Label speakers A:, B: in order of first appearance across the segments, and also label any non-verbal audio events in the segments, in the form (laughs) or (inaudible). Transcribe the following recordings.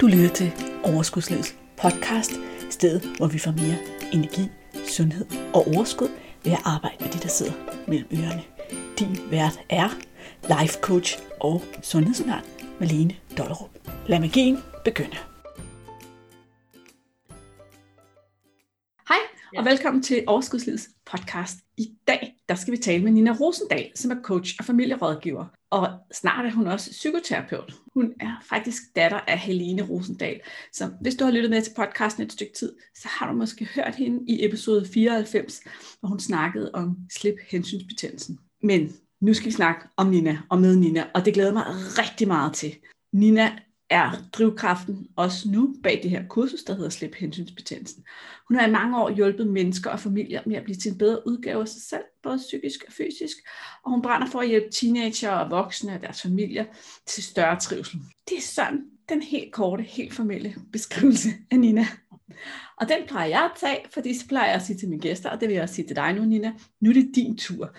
A: Du lytter til Overskudslivets podcast, stedet hvor vi får mere energi, sundhed og overskud ved at arbejde med de, der sidder mellem ørerne. Din vært er life coach og sundhedsundern Malene Dollerup. Lad magien begynde. Hej og velkommen til Overskudslivets podcast. I dag der skal vi tale med Nina Rosendal, som er coach og familierådgiver. Og snart er hun også psykoterapeut. Hun er faktisk datter af Helene Rosendal. Så hvis du har lyttet med til podcasten et stykke tid, så har du måske hørt hende i episode 94, hvor hun snakkede om slip hensynsbetændelsen. Men nu skal vi snakke om Nina og med Nina, og det glæder mig rigtig meget til. Nina er drivkraften også nu bag det her kursus, der hedder Slip hensynsbetændelsen. Hun har i mange år hjulpet mennesker og familier med at blive til en bedre udgave af sig selv, både psykisk og fysisk, og hun brænder for at hjælpe teenager og voksne og deres familier til større trivsel. Det er sådan den helt korte, helt formelle beskrivelse af Nina. Og den plejer jeg at tage, fordi så plejer jeg at sige til mine gæster, og det vil jeg også sige til dig nu, Nina, nu er det din tur.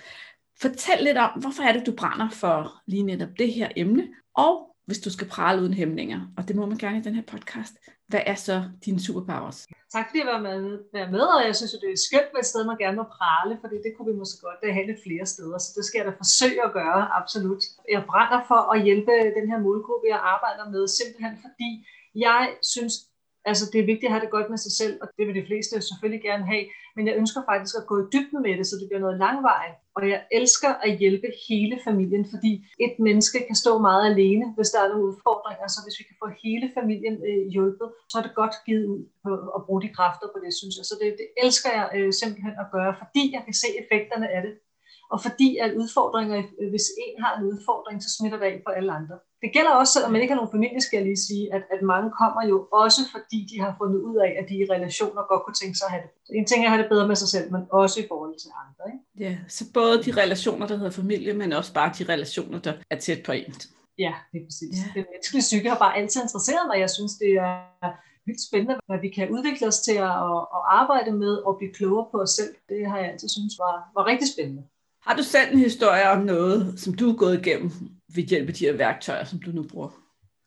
A: Fortæl lidt om, hvorfor er det, du brænder for lige netop det her emne, og hvis du skal prale uden hæmninger, og det må man gerne i den her podcast. Hvad er så dine superpowers?
B: Tak fordi jeg var med, være med, og jeg synes, at det er skønt med et sted, man gerne må prale, for det kunne vi måske godt have lidt flere steder, så det skal jeg da forsøge at gøre, absolut. Jeg brænder for at hjælpe den her målgruppe, jeg arbejder med, simpelthen fordi jeg synes, Altså, det er vigtigt at have det godt med sig selv, og det vil de fleste selvfølgelig gerne have, men jeg ønsker faktisk at gå i dybden med det, så det bliver noget langvejt. Og jeg elsker at hjælpe hele familien, fordi et menneske kan stå meget alene, hvis der er nogle udfordringer, så hvis vi kan få hele familien øh, hjulpet, så er det godt givet ud på at bruge de kræfter på det, synes jeg. Så det, det elsker jeg øh, simpelthen at gøre, fordi jeg kan se effekterne af det. Og fordi at udfordringer, øh, hvis en har en udfordring, så smitter det af på alle andre. Det gælder også, selvom man ikke har nogen familie, skal jeg lige sige, at, at mange kommer jo også, fordi de har fundet ud af, at de i relationer godt kunne tænke sig at have det. Så en ting er at have det bedre med sig selv, men også i forhold til andre. Ikke?
A: Ja, så både de relationer, der hedder familie, men også bare de relationer, der er tæt på en.
B: Ja, det er præcis. Ja. Den menneskelige psyke har bare altid interesseret mig. Jeg synes, det er vildt spændende, hvad vi kan udvikle os til at, at, arbejde med og blive klogere på os selv. Det har jeg altid synes var, var rigtig spændende.
A: Har du selv en historie om noget, som du er gået igennem ved hjælp af de her værktøjer, som du nu bruger?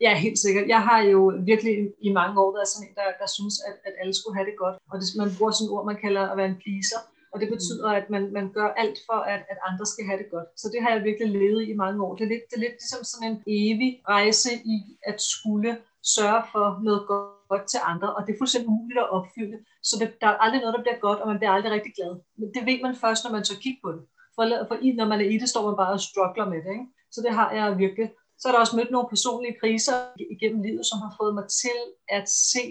B: Ja, helt sikkert. Jeg har jo virkelig i mange år været sådan en, der, der synes, at, at alle skulle have det godt. Og det, man bruger sådan et ord, man kalder at være en pleaser. Og det betyder, at man, man gør alt for, at, at andre skal have det godt. Så det har jeg virkelig levet i mange år. Det er lidt, det er lidt ligesom sådan en evig rejse i at skulle sørge for noget godt til andre. Og det er fuldstændig umuligt at opfylde. Så det, der er aldrig noget, der bliver godt, og man bliver aldrig rigtig glad. Men det ved man først, når man så kigger på det. For, for i, når man er i det, står man bare og struggler med det. Ikke? Så det har jeg virkelig. Så er der også mødt nogle personlige kriser igennem livet, som har fået mig til at se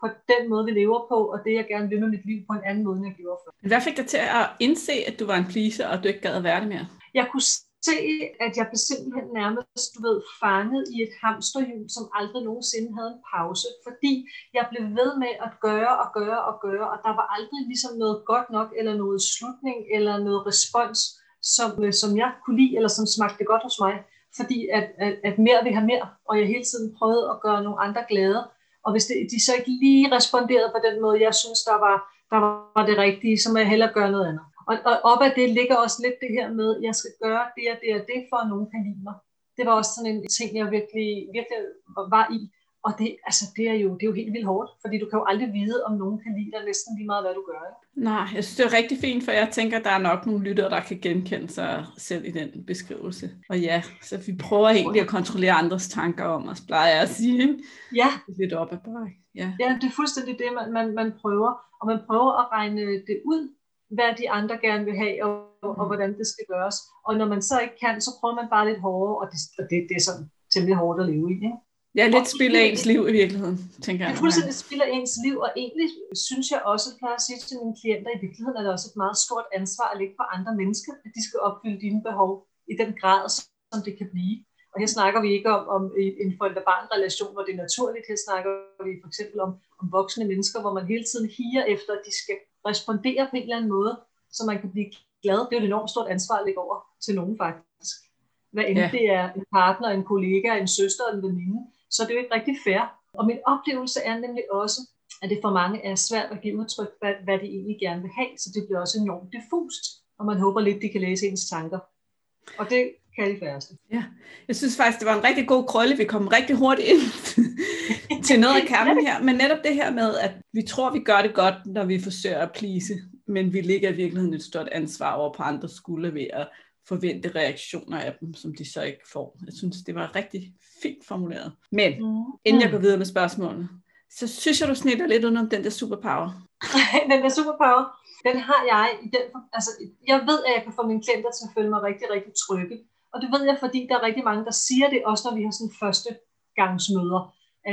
B: på den måde, vi lever på, og det jeg gerne vil med mit liv på en anden måde, end jeg gjorde før.
A: Hvad fik dig til at indse, at du var en pleaser, og du ikke gad at være det mere?
B: Jeg kunne se, at jeg blev simpelthen nærmest, du ved, fanget i et hamsterhjul, som aldrig nogensinde havde en pause, fordi jeg blev ved med at gøre og gøre og gøre, og der var aldrig ligesom noget godt nok, eller noget slutning, eller noget respons, som, øh, som jeg kunne lide, eller som smagte godt hos mig, fordi at, at, at mere vil have mere, og jeg hele tiden prøvede at gøre nogle andre glade, og hvis det, de så ikke lige responderede på den måde, jeg synes, der var, der var det rigtige, så må jeg hellere gøre noget andet. Og, og op ad det ligger også lidt det her med, at jeg skal gøre det og det og det, for at nogen kan lide mig. Det var også sådan en ting, jeg virkelig, virkelig var i. Og det, altså, det, er jo, det er jo helt vildt hårdt, fordi du kan jo aldrig vide, om nogen kan lide dig næsten lige meget, hvad du gør. Ikke?
A: Nej, jeg synes, det er rigtig fint, for jeg tænker, at der er nok nogle lyttere, der kan genkende sig selv i den beskrivelse. Og ja, så vi prøver egentlig at kontrollere andres tanker om os, plejer jeg at sige. Ikke?
B: Ja.
A: Lidt op ad bakke.
B: Ja. ja, det er fuldstændig det, man, man, man prøver. Og man prøver at regne det ud, hvad de andre gerne vil have, og, og, og hvordan det skal gøres. Og når man så ikke kan, så prøver man bare lidt hårdere, og det, og det, det er sådan temmelig hårdt at leve i. Ikke?
A: Ja, lidt spiller ens liv i virkeligheden, tænker jeg.
B: Er fuldstændig spiller ens liv, og egentlig synes jeg også, at jeg sige til mine klienter, i virkeligheden er det også et meget stort ansvar at lægge på andre mennesker, at de skal opfylde dine behov i den grad, som det kan blive. Og her snakker vi ikke om, om en forældre-barn-relation, hvor det er naturligt. Her snakker vi for eksempel om, om voksne mennesker, hvor man hele tiden higer efter, at de skal respondere på en eller anden måde, så man kan blive glad. Det er jo et enormt stort ansvar at lægge over til nogen faktisk. Hvad end ja. det er en partner, en kollega, en søster eller en veninde, så det er jo ikke rigtig fair. Og min oplevelse er nemlig også, at det for mange er svært at give udtryk, hvad, hvad de egentlig gerne vil have, så det bliver også enormt diffust, og man håber lidt, de kan læse ens tanker. Og det kan de færreste.
A: Ja, jeg synes faktisk, det var en rigtig god krølle. Vi kom rigtig hurtigt ind (laughs) til noget af kernen her. Men netop det her med, at vi tror, vi gør det godt, når vi forsøger at plise, men vi ligger i virkeligheden et stort ansvar over på andre skuldre ved at forvente reaktioner af dem, som de så ikke får. Jeg synes, det var rigtig fint formuleret. Men mm. inden jeg går videre med spørgsmålene, så synes jeg, du snitter lidt under den der superpower. (laughs)
B: den der superpower, den har jeg i den, altså jeg ved, at jeg kan få mine klienter til at føle mig rigtig, rigtig trygge. Og det ved jeg, fordi der er rigtig mange, der siger det, også når vi har sådan første gangsmøder,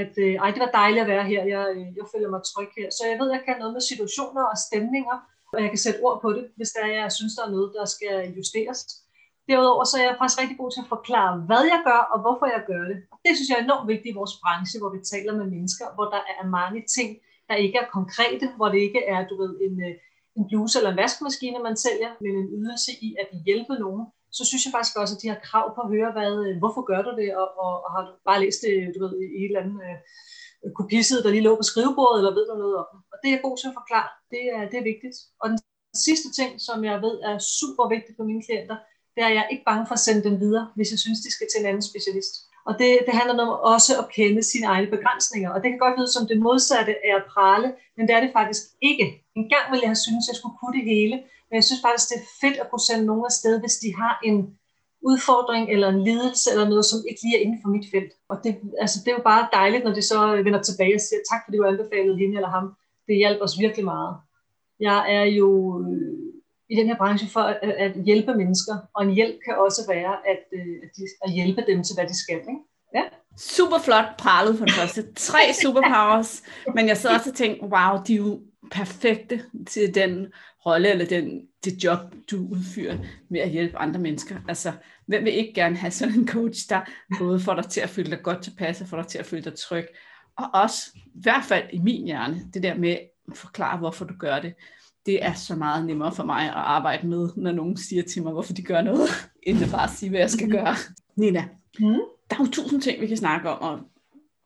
B: at øh, ej, det var dejligt at være her, jeg, øh, jeg føler mig tryg her. Så jeg ved, at jeg kan noget med situationer og stemninger, og jeg kan sætte ord på det, hvis der er, jeg synes, der er noget, der skal justeres. Derudover så er jeg faktisk rigtig god til at forklare, hvad jeg gør, og hvorfor jeg gør det. Og det synes jeg er enormt vigtigt i vores branche, hvor vi taler med mennesker, hvor der er mange ting, der ikke er konkrete, hvor det ikke er, du ved, en, øh, en bluse eller en vaskemaskine, man sælger, men en ydelse i at hjælpe nogen, så synes jeg faktisk også, at de har krav på at høre, hvad, øh, hvorfor gør du det, og, og, og har du bare læst det øh, du ved, i et eller andet øh, kopiside, der lige lå på skrivebordet, eller ved du noget om Og det er jeg god til at forklare. Det er, det er vigtigt. Og den sidste ting, som jeg ved er super vigtigt for mine klienter, det er, at jeg er ikke bange for at sende dem videre, hvis jeg synes, de skal til en anden specialist. Og det, det handler om også at kende sine egne begrænsninger. Og det kan godt lyde som det modsatte af at prale, men det er det faktisk ikke. En gang ville jeg have syntes, at jeg skulle kunne det hele, men jeg synes faktisk, det er fedt at kunne sende nogen afsted, hvis de har en udfordring eller en lidelse eller noget, som ikke lige er inden for mit felt. Og det, altså, det er jo bare dejligt, når de så vender tilbage og siger, tak fordi du anbefalede hende eller ham. Det hjælper os virkelig meget. Jeg er jo i den her branche for at, at hjælpe mennesker, og en hjælp kan også være at, øh, at, de, at hjælpe dem til, hvad de skal. Ikke? Ja.
A: Super flot pralet for det første. Tre superpowers, (laughs) men jeg så også og tænkte, wow, de er jo perfekte til den rolle eller den, det job, du udfører med at hjælpe andre mennesker. Altså, hvem vil ikke gerne have sådan en coach, der både får dig til at føle dig godt tilpas og får dig til at føle dig tryg. Og også, i hvert fald i min hjerne, det der med at forklare, hvorfor du gør det det er så meget nemmere for mig at arbejde med, når nogen siger til mig, hvorfor de gør noget, end at bare sige, hvad jeg skal gøre. Nina, mm. der er jo tusind ting, vi kan snakke om, og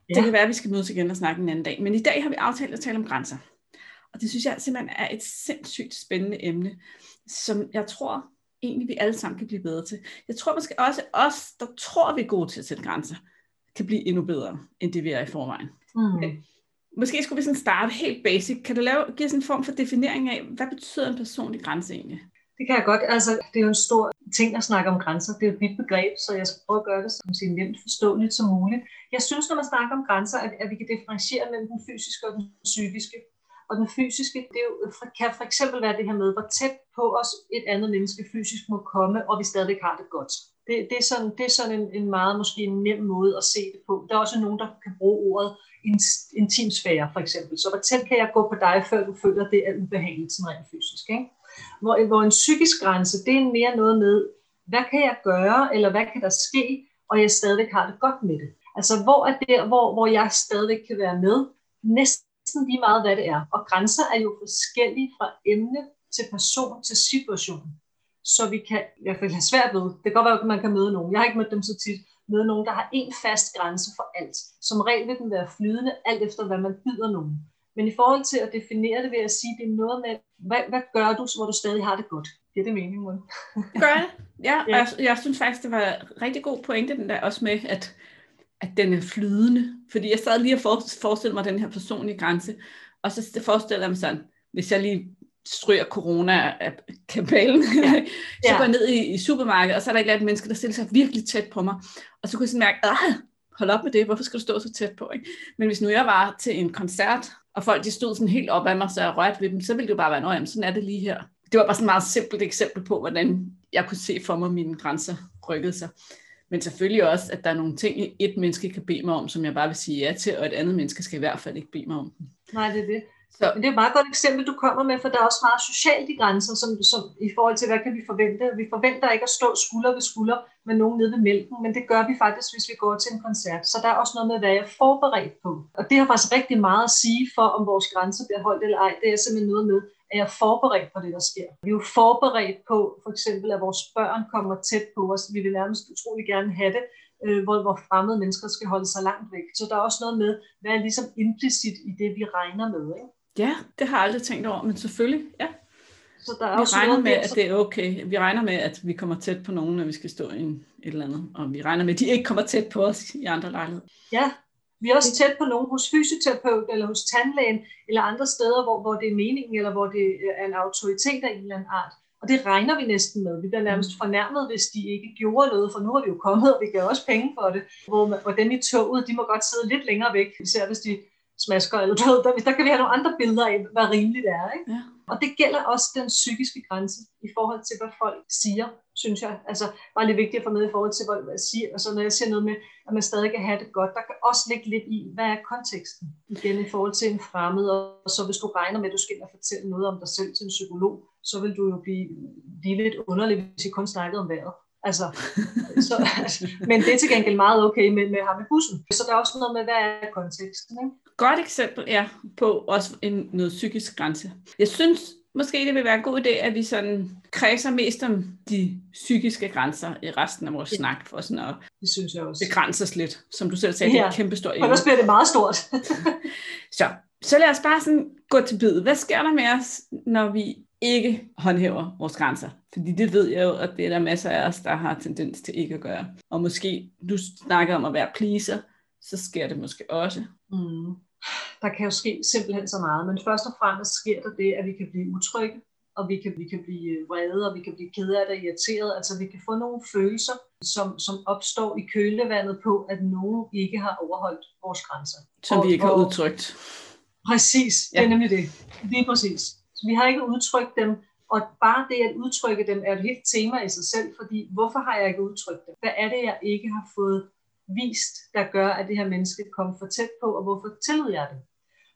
A: ja. det kan være, at vi skal mødes igen og snakke en anden dag. Men i dag har vi aftalt at tale om grænser. Og det synes jeg simpelthen er et sindssygt spændende emne, som jeg tror egentlig, vi alle sammen kan blive bedre til. Jeg tror måske også, os, der tror, vi er gode til at sætte grænser, kan blive endnu bedre, end det vi er i forvejen. Mm. Måske skulle vi sådan starte helt basic. Kan du lave, give sådan en form for definering af, hvad betyder en personlig grænse egentlig?
B: Det kan jeg godt. Altså, det er jo en stor ting at snakke om grænser. Det er et vidt begreb, så jeg skal prøve at gøre det som så nemt forståeligt som muligt. Jeg synes, når man snakker om grænser, at, at vi kan differentiere mellem den fysiske og den psykiske. Og den fysiske, det er jo, kan for eksempel være det her med, hvor tæt på os et andet menneske fysisk må komme, og vi stadig har det godt. Det, det er sådan, det er sådan en, en meget måske en nem måde at se det på. Der er også nogen, der kan bruge ordet intimsfære, for eksempel. Så hvor tæt kan jeg gå på dig, før du føler, det er ubehageligt, sådan rent fysisk. Ikke? Hvor, hvor en psykisk grænse, det er mere noget med, hvad kan jeg gøre, eller hvad kan der ske, og jeg stadigvæk har det godt med det. Altså, hvor er det, hvor, hvor jeg stadigvæk kan være med, næsten lige meget, hvad det er. Og grænser er jo forskellige fra emne til person til situation. Så vi kan i hvert fald have svært ved, det kan godt være, at man kan møde nogen, jeg har ikke mødt dem så tit, med nogen, der har en fast grænse for alt. Som regel vil den være flydende, alt efter hvad man byder nogen. Men i forhold til at definere det, vil jeg sige, det er noget med, hvad, hvad gør du, hvor du stadig har det godt? Det er det mening, Mon.
A: Gør det? Ja, ja. Jeg, jeg synes faktisk, det var rigtig god pointe, den der også med, at, at den er flydende. Fordi jeg sad lige og forestillede mig den her personlige grænse, og så forestiller jeg mig sådan, hvis jeg lige stryger corona af kabalen. Ja. (laughs) så går jeg ned i, i supermarkedet, og så er der et eller andet menneske, der stiller sig virkelig tæt på mig. Og så kunne jeg sådan mærke, ah, hold op med det, hvorfor skal du stå så tæt på? Ikke? Men hvis nu jeg var til en koncert, og folk de stod sådan helt op af mig, så jeg rørte ved dem, så ville det jo bare være, noget, sådan er det lige her. Det var bare sådan et meget simpelt eksempel på, hvordan jeg kunne se for mig, at mine grænser rykkede sig. Men selvfølgelig også, at der er nogle ting, et menneske kan bede mig om, som jeg bare vil sige ja til, og et andet menneske skal i hvert fald ikke bede mig om.
B: Nej, det er det. Så. Men det er et meget godt eksempel, du kommer med, for der er også meget socialt i grænser, som, som, i forhold til, hvad kan vi forvente. Vi forventer ikke at stå skulder ved skulder med nogen nede ved mælken, men det gør vi faktisk, hvis vi går til en koncert. Så der er også noget med, hvad jeg er forberedt på. Og det har faktisk rigtig meget at sige for, om vores grænser bliver holdt eller ej. Det er simpelthen noget med, at jeg er forberedt på det, der sker. Vi er jo forberedt på, for eksempel, at vores børn kommer tæt på os. Vi vil nærmest utrolig gerne have det, øh, hvor, hvor fremmede mennesker skal holde sig langt væk. Så der er også noget med, hvad er ligesom implicit i det, vi regner med. Ikke?
A: Ja, det har jeg aldrig tænkt over, men selvfølgelig, ja.
B: Så der er
A: vi
B: også
A: regner
B: noget
A: med, at det er okay. Vi regner med, at vi kommer tæt på nogen, når vi skal stå i en, et eller andet. Og vi regner med, at de ikke kommer tæt på os i andre lejligheder.
B: Ja, vi er også tæt på nogen hos fysioterapeut, eller hos tandlægen, eller andre steder, hvor, hvor det er meningen, eller hvor det er en autoritet af en eller anden art. Og det regner vi næsten med. Vi bliver nærmest fornærmet, hvis de ikke gjorde noget, for nu har vi jo kommet, og vi gav også penge for det. Hvor, man- hvor dem i toget, de må godt sidde lidt længere væk, især hvis de smasker eller. Der, der kan vi have nogle andre billeder af, hvad rimeligt er. Ikke?
A: Ja.
B: Og det gælder også den psykiske grænse i forhold til, hvad folk siger, synes jeg. Altså, bare lidt vigtigt at få med i forhold til, hvad jeg siger. Altså, når jeg siger noget med, at man stadig kan have det godt, der kan også ligge lidt i, hvad er konteksten igen i forhold til en fremmed. Og så hvis du regner med, at du skal ind og fortælle noget om dig selv til en psykolog, så vil du jo blive, blive lidt underlig, hvis I kun snakkede om vejret. Altså, (laughs) så, altså, men det er til gengæld meget okay med, med ham i bussen. Så der er også noget med, hvad er konteksten, ikke?
A: Godt eksempel ja, på også en, noget psykisk grænse. Jeg synes måske, det vil være en god idé, at vi sådan kredser mest om de psykiske grænser i resten af vores
B: Ja.
A: snak, for sådan at
B: Det synes jeg også.
A: begrænse os lidt. Som du selv sagde, det er
B: Ja.
A: et kæmpe stort
B: ellers bliver det meget stort. (laughs)
A: Så, så lad os bare sådan gå til bid. Hvad sker der med os, når vi ikke håndhæver vores grænser? Fordi det ved jeg jo, at det er der masser af os, der har tendens til ikke at gøre. Og måske, du snakker om at være pleaser, så sker det måske også.
B: Mm. Der kan jo ske simpelthen så meget, men først og fremmest sker der det, at vi kan blive utrygge, og vi kan, vi kan blive vrede, og vi kan blive ked af det, irriteret. Altså vi kan få nogle følelser, som, som opstår i kølevandet på, at nogen ikke har overholdt vores grænser.
A: Som
B: Og-
A: vi ikke har
B: og-
A: udtrykt.
B: Præcis, det er
A: Ja.
B: nemlig det. Lige præcis. Så vi har ikke udtrykt dem, og bare det at udtrykke dem er et helt tema i sig selv, fordi hvorfor har jeg ikke udtrykt dem? Hvad er det, jeg ikke har fået vist, der gør, at det her menneske kom for tæt på, og hvorfor tillod jeg det?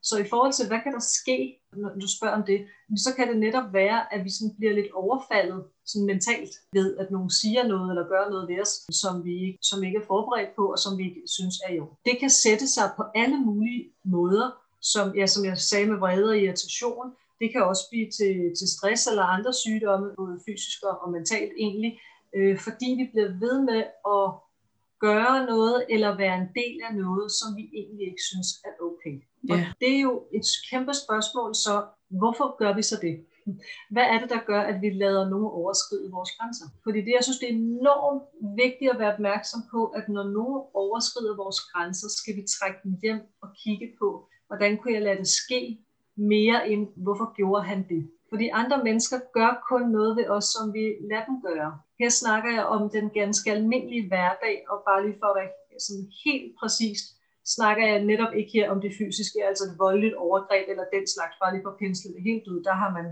B: Så i forhold til, hvad kan der ske, når du spørger om det, så kan det netop være, at vi sådan bliver lidt overfaldet sådan mentalt ved, at nogen siger noget eller gør noget ved os, som vi, som vi ikke er forberedt på, og som vi ikke synes er jo. Det kan sætte sig på alle mulige måder, som, ja, som jeg sagde med vrede og irritation. Det kan også blive til, til stress eller andre sygdomme, både fysisk og og mentalt egentlig, øh, fordi vi bliver ved med at gøre noget eller være en del af noget, som vi egentlig ikke synes er okay. Og
A: Ja.
B: det er jo et kæmpe spørgsmål, så hvorfor gør vi så det? Hvad er det, der gør, at vi lader nogen overskride vores grænser? Fordi det, jeg synes, det er enormt vigtigt at være opmærksom på, at når nogen overskrider vores grænser, skal vi trække dem hjem og kigge på, hvordan kunne jeg lade det ske mere end, hvorfor gjorde han det? Fordi andre mennesker gør kun noget ved os, som vi lader dem gøre. Her snakker jeg om den ganske almindelige hverdag, og bare lige for at være sådan helt præcist, snakker jeg netop ikke her om det fysiske, altså et voldeligt overgreb eller den slags, bare lige for at pensle det helt ud. Der, har man,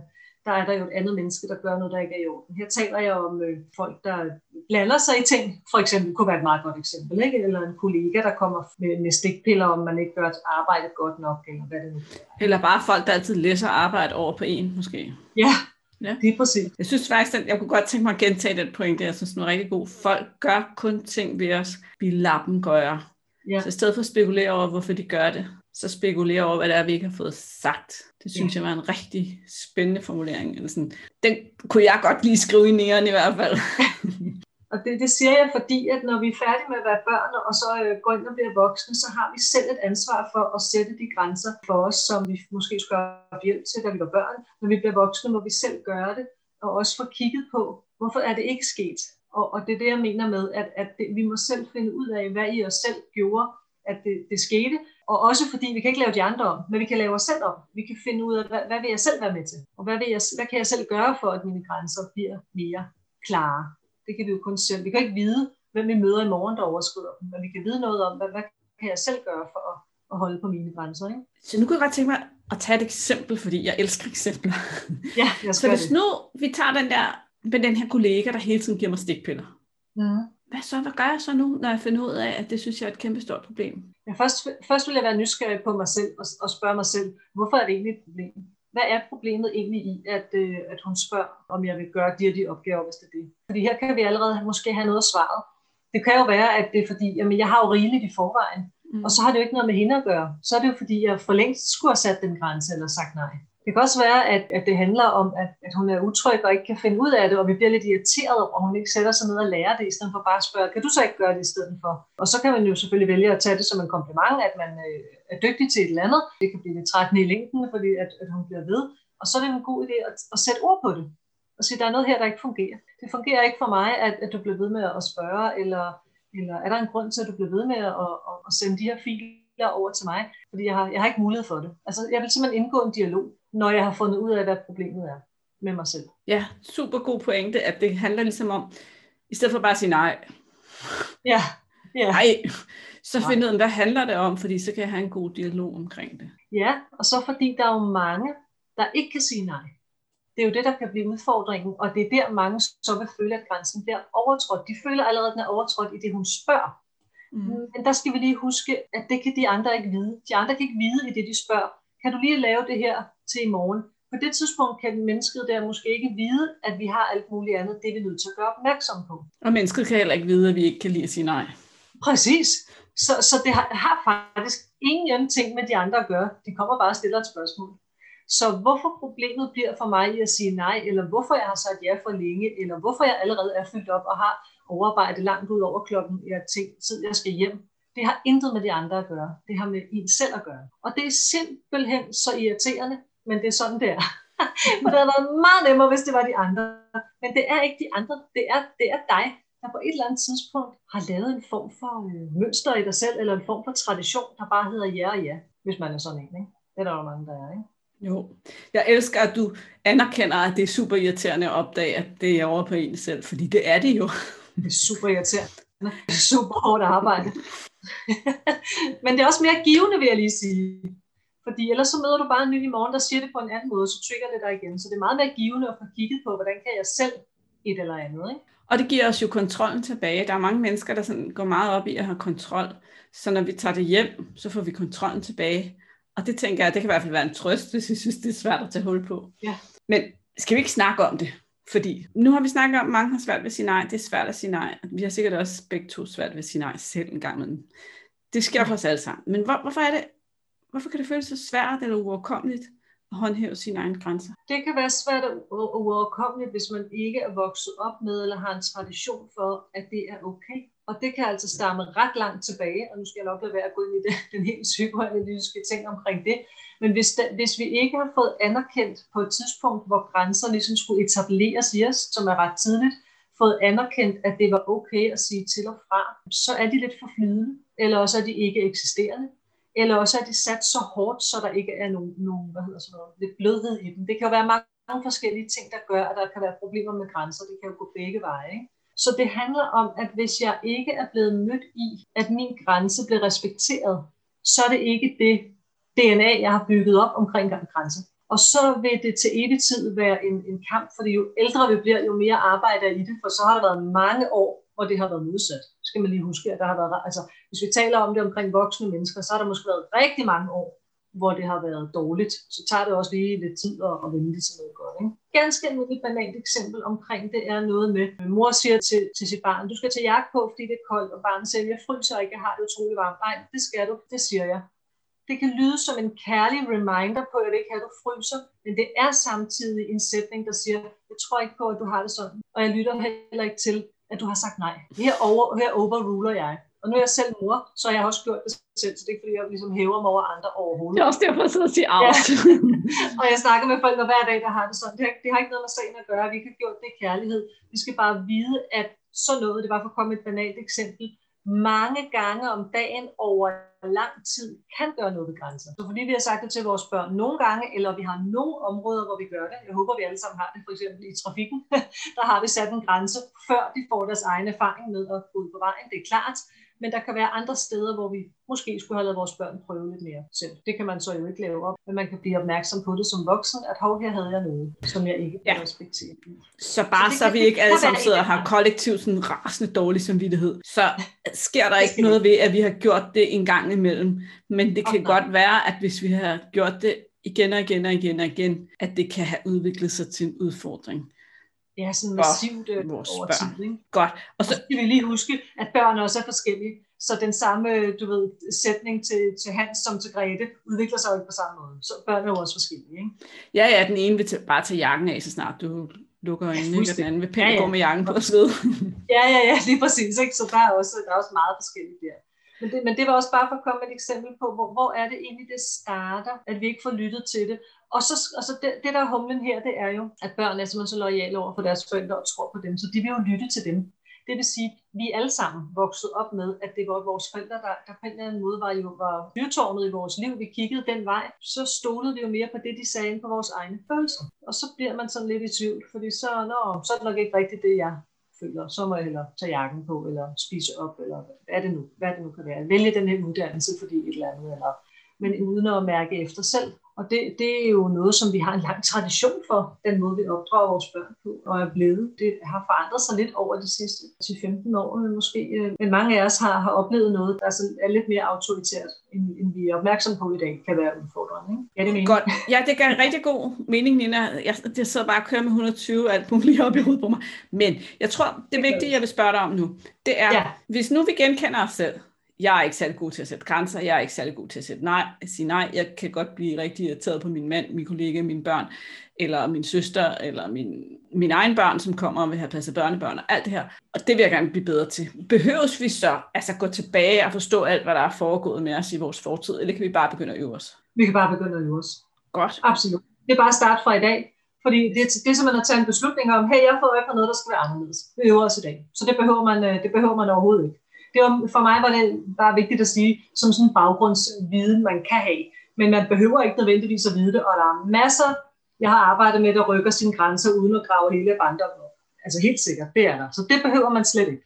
B: der er der jo et andet menneske, der gør noget, der ikke er i orden. Her taler jeg om øh, folk, der blander sig i ting. For eksempel kunne være et meget godt eksempel, ikke? eller en kollega, der kommer med, med stikpiller, om man ikke gør arbejdet godt nok, eller hvad det nu er.
A: Eller bare folk, der altid læser arbejde over på en, måske.
B: Ja,
A: Ja.
B: det er præcis.
A: Jeg synes faktisk, at jeg kunne godt tænke mig at gentage den pointe. Jeg synes, den er rigtig god. Folk gør kun ting ved os, vi lader dem gøre.
B: Ja.
A: Så i stedet for at spekulere over, hvorfor de gør det, så spekulere over, hvad det er, vi ikke har fået sagt. Det synes ja. jeg var en rigtig spændende formulering. Eller sådan. Den kunne jeg godt lige skrive i næren i hvert fald. (laughs)
B: Og det, det siger jeg, fordi at når vi er færdige med at være børn, og så øh, går ind og bliver voksne, så har vi selv et ansvar for at sætte de grænser for os, som vi måske skulle have hjælp til, da vi var børn. Når vi bliver voksne, må vi selv gøre det, og også få kigget på, hvorfor er det ikke sket. Og, og det er det, jeg mener med, at, at det, vi må selv finde ud af, hvad i os selv gjorde, at det, det skete. Og også fordi vi kan ikke lave de andre om, men vi kan lave os selv om. Vi kan finde ud af, hvad, hvad vil jeg selv være med til? Og hvad, vil jeg, hvad kan jeg selv gøre for, at mine grænser bliver mere klare? Det kan vi jo kun selv. Vi kan ikke vide, hvem vi møder i morgen, der overskrider dem, men vi kan vide noget om, hvad, hvad kan jeg selv gøre for at, at holde på mine grænser. Ikke?
A: Så nu kunne jeg godt tænke mig at tage et eksempel, fordi jeg elsker eksempler.
B: Ja, jeg (laughs)
A: Så hvis
B: det.
A: nu vi tager den der, med den her kollega, der hele tiden giver mig stikpiller.
B: Mm.
A: Hvad så? Hvad gør jeg så nu, når jeg finder ud af, at det synes jeg er et kæmpe stort problem?
B: Ja, først, først vil jeg være nysgerrig på mig selv og, og spørge mig selv, hvorfor er det egentlig et problem? Hvad er problemet egentlig i, at, øh, at hun spørger, om jeg vil gøre de og de opgaver, hvis det er det? Fordi her kan vi allerede måske have noget af svaret. Det kan jo være, at det er fordi, jamen jeg har jo rigeligt i forvejen,
A: Mm.
B: og så har det jo ikke noget med hende at gøre. Så er det jo fordi, jeg for længst skulle have sat den grænse eller sagt nej. Det kan også være, at, at det handler om, at, at hun er utryg og ikke kan finde ud af det, og vi bliver lidt irriteret, over, at hun ikke sætter sig ned og lærer det, i stedet for bare at spørge, kan du så ikke gøre det i stedet for? Og så kan man jo selvfølgelig vælge at tage det som en kompliment, at man øh, er dygtig til et eller andet. Det kan blive lidt trættende i længden, fordi at, at hun bliver ved. Og så er det en god idé at, at sætte ord på det. Og sige, der er noget her, der ikke fungerer. Det fungerer ikke for mig, at, at du bliver ved med at spørge, eller, eller er der en grund til, at du bliver ved med at, at, at sende de her filer over til mig? Fordi jeg har, jeg har ikke mulighed for det. Altså, jeg vil simpelthen indgå en dialog, når jeg har fundet ud af, hvad problemet er med mig selv.
A: Ja, super god pointe, at det handler ligesom om, i stedet for bare at sige nej.
B: Ja, ja.
A: Nej, så find ud af, hvad handler det om, fordi så kan jeg have en god dialog omkring det.
B: Ja, og så fordi der er jo mange, der ikke kan sige nej. Det er jo det, der kan blive udfordringen, og det er der mange så vil føle, at grænsen bliver overtrådt. De føler allerede, at den er overtrådt i det, hun spørger. Mm. Men der skal vi lige huske, at det kan de andre ikke vide. De andre kan ikke vide i det, de spørger. Kan du lige lave det her til i morgen? På det tidspunkt kan mennesket der måske ikke vide, at vi har alt muligt andet. Det er vi nødt til at gøre opmærksom på.
A: Og mennesket kan heller ikke vide, at vi ikke kan lide at sige nej.
B: Præcis. Så, så det har, har faktisk ingen ting med de andre at gøre. De kommer bare og stiller et spørgsmål. Så hvorfor problemet bliver for mig i at sige nej, eller hvorfor jeg har sagt ja for længe, eller hvorfor jeg allerede er fyldt op og har overarbejdet langt ud over klokken, jeg tænkt, tid jeg skal hjem, det har intet med de andre at gøre. Det har med en selv at gøre. Og det er simpelthen så irriterende, men det er sådan, det er. (laughs) For det havde været meget nemmere, hvis det var de andre. Men det er ikke de andre. Det er, det er dig, der på et eller andet tidspunkt har lavet en form for øh, mønster i dig selv, eller en form for tradition, der bare hedder ja og ja, hvis man er sådan en. Ikke? Det er der jo mange, der er. Ikke?
A: Jo, jeg elsker, at du anerkender, at det er super irriterende at opdage, at det er over på en selv, fordi det er det jo.
B: Det er super irriterende. Det er super hårdt arbejde. (laughs) Men det er også mere givende, vil jeg lige sige. Fordi ellers så møder du bare en ny i morgen, der siger det på en anden måde, så trigger det dig igen. Så det er meget mere givende at få kigget på, hvordan kan jeg selv et eller andet. Ikke?
A: Og det giver os jo kontrollen tilbage. Der er mange mennesker, der sådan går meget op i at have kontrol. Så når vi tager det hjem, så får vi kontrollen tilbage. Og det tænker jeg, det kan i hvert fald være en trøst, hvis jeg synes, det er svært at tage hul på.
B: Ja.
A: Men skal vi ikke snakke om det? Fordi nu har vi snakket om, at mange har svært ved at sige nej. Det er svært at sige nej. Vi har sikkert også begge to svært ved at sige nej selv en gang. imellem. det sker for os alle sammen. Men hvor, hvorfor er det, hvorfor kan det føles så svært eller uoverkommeligt håndhæve sine egne grænser?
B: Det kan være svært og uoverkommeligt, hvis man ikke er vokset op med eller har en tradition for, at det er okay. Og det kan altså stamme ret langt tilbage, og nu skal jeg nok lade være at gå ind i det, den helt psykoanalytiske ting omkring det. Men hvis, da, hvis vi ikke har fået anerkendt på et tidspunkt, hvor grænser ligesom skulle etableres i os, som er ret tidligt, fået anerkendt, at det var okay at sige til og fra, så er de lidt for flydende, eller også er de ikke eksisterende, eller også er de sat så hårdt, så der ikke er nogen, nogen hvad hedder sådan noget, lidt blødhed i dem. Det kan jo være mange forskellige ting, der gør, at der kan være problemer med grænser. Det kan jo gå begge veje. Ikke? Så det handler om, at hvis jeg ikke er blevet mødt i, at min grænse bliver respekteret, så er det ikke det DNA, jeg har bygget op omkring grænser. Og så vil det til evig tid være en, en kamp, fordi jo ældre vi bliver, jo mere arbejder i det, for så har der været mange år, hvor det har været modsat. Skal man lige huske, at der har været, altså hvis vi taler om det omkring voksne mennesker, så har der måske været rigtig mange år, hvor det har været dårligt, så tager det også lige lidt tid at, at vende det til noget godt. Ikke? Ganske almindeligt banalt eksempel omkring det er noget med, at mor siger til, til sit barn, du skal tage jakke på, fordi det er koldt, og barnet siger, jeg fryser ikke, jeg har det utrolig varmt. Nej, det skal du, det siger jeg. Det kan lyde som en kærlig reminder på, at det ikke er, du fryser, men det er samtidig en sætning, der siger, jeg tror ikke på, at du har det sådan, og jeg lytter heller ikke til, at du har sagt nej. Her, over, her overruler jeg. Og nu er jeg selv mor, så jeg har også gjort det selv, så det er ikke fordi, jeg ligesom hæver mig over andre overhovedet.
A: Det er også derfor, jeg sidder og siger Ja. (laughs)
B: og jeg snakker med folk hver dag, der har det sådan. Det har, det har ikke noget med sagen at gøre. Vi har gjort det i kærlighed. Vi skal bare vide, at så noget, det var for at komme et banalt eksempel, mange gange om dagen over lang tid kan gøre noget ved grænser. Så fordi vi har sagt det til vores børn nogle gange, eller vi har nogle områder, hvor vi gør det, jeg håber, vi alle sammen har det, for eksempel i trafikken, (laughs) der har vi sat en grænse, før de får deres egen erfaring med at gå ud på vejen. Det er klart, men der kan være andre steder, hvor vi måske skulle have lavet vores børn prøve lidt mere selv. Det kan man så jo ikke lave op, men man kan blive opmærksom på det som voksen, at hov, her havde jeg noget, som jeg ikke ja. respektere.
A: Så bare så, så vi ikke alle sammen sidder og har kollektivt sådan rasende dårlig samvittighed, så sker der ikke noget ved, at vi har gjort det en gang imellem. Men det kan okay. godt være, at hvis vi har gjort det igen og igen og igen og igen, at det kan have udviklet sig til en udfordring.
B: Ja, sådan massivt øh, over tid. Ikke?
A: Godt. Og så
B: skal vi lige huske, at børn også er forskellige. Så den samme du ved, sætning til, til Hans som til Grete udvikler sig jo ikke på samme måde. Så børn er jo også forskellige. Ikke?
A: Ja, ja, den ene vil bare tage jakken af, så snart du lukker øjnene, ja, og den anden vil pænt ja, ja. gå med jakken på og svede. (laughs)
B: ja, ja, ja, lige præcis. Ikke? Så der er, også, der er også meget forskelligt der. Men det, men det var også bare for at komme med et eksempel på, hvor, hvor er det egentlig, det starter, at vi ikke får lyttet til det. Og så, og så det, det, der er humlen her, det er jo, at børn er simpelthen så lojale over for deres forældre og tror på dem, så de vil jo lytte til dem. Det vil sige, at vi er alle sammen vokset op med, at det var vores forældre, der, der på en eller anden måde var jo var fyrtårnet i vores liv. Vi kiggede den vej, så stolede vi jo mere på det, de sagde på vores egne følelser. Og så bliver man sådan lidt i tvivl, fordi så, nå, så er det nok ikke rigtigt det, jeg føler. Så må jeg hellere tage jakken på, eller spise op, eller hvad er det nu, hvad det nu kan være. Vælge den her uddannelse, fordi et eller andet, eller men uden at mærke efter selv. Og det, det er jo noget, som vi har en lang tradition for, den måde, vi opdrager vores børn på og er blevet. Det har forandret sig lidt over de sidste 10-15 år måske. Men mange af os har, har oplevet noget, der er lidt mere autoritært, end, end vi er opmærksomme på i dag, kan være udfordrende. Ikke? Ja, det mener.
A: Godt. Ja, det gør rigtig god mening, Nina. Jeg, jeg sidder bare og kører med 120 og alt muligt op i hovedet på mig. Men jeg tror, det vigtige, jeg vil spørge dig om nu, det er, ja. hvis nu vi genkender os selv, jeg er ikke særlig god til at sætte grænser, jeg er ikke særlig god til at sætte nej, at sige nej, jeg kan godt blive rigtig irriteret på min mand, min kollega, mine børn, eller min søster, eller min, min egen børn, som kommer og vil have passet børnebørn, og alt det her. Og det vil jeg gerne blive bedre til. Behøves vi så altså gå tilbage og forstå alt, hvad der er foregået med os i vores fortid, eller kan vi bare begynde at øve os?
B: Vi kan bare begynde at øve os.
A: Godt.
B: Absolut. Det er bare at starte fra i dag. Fordi det, det er simpelthen at tage en beslutning om, hey, jeg får øje på noget, der skal være anderledes. Vi øver os i dag. Så det behøver man, øh, det behøver man overhovedet ikke det var, for mig var det bare vigtigt at sige, som sådan en baggrundsviden, man kan have. Men man behøver ikke nødvendigvis at vide det, og der er masser, jeg har arbejdet med, der rykker sine grænser uden at grave hele barndommen op. Altså helt sikkert, det er der. Så det behøver man slet ikke.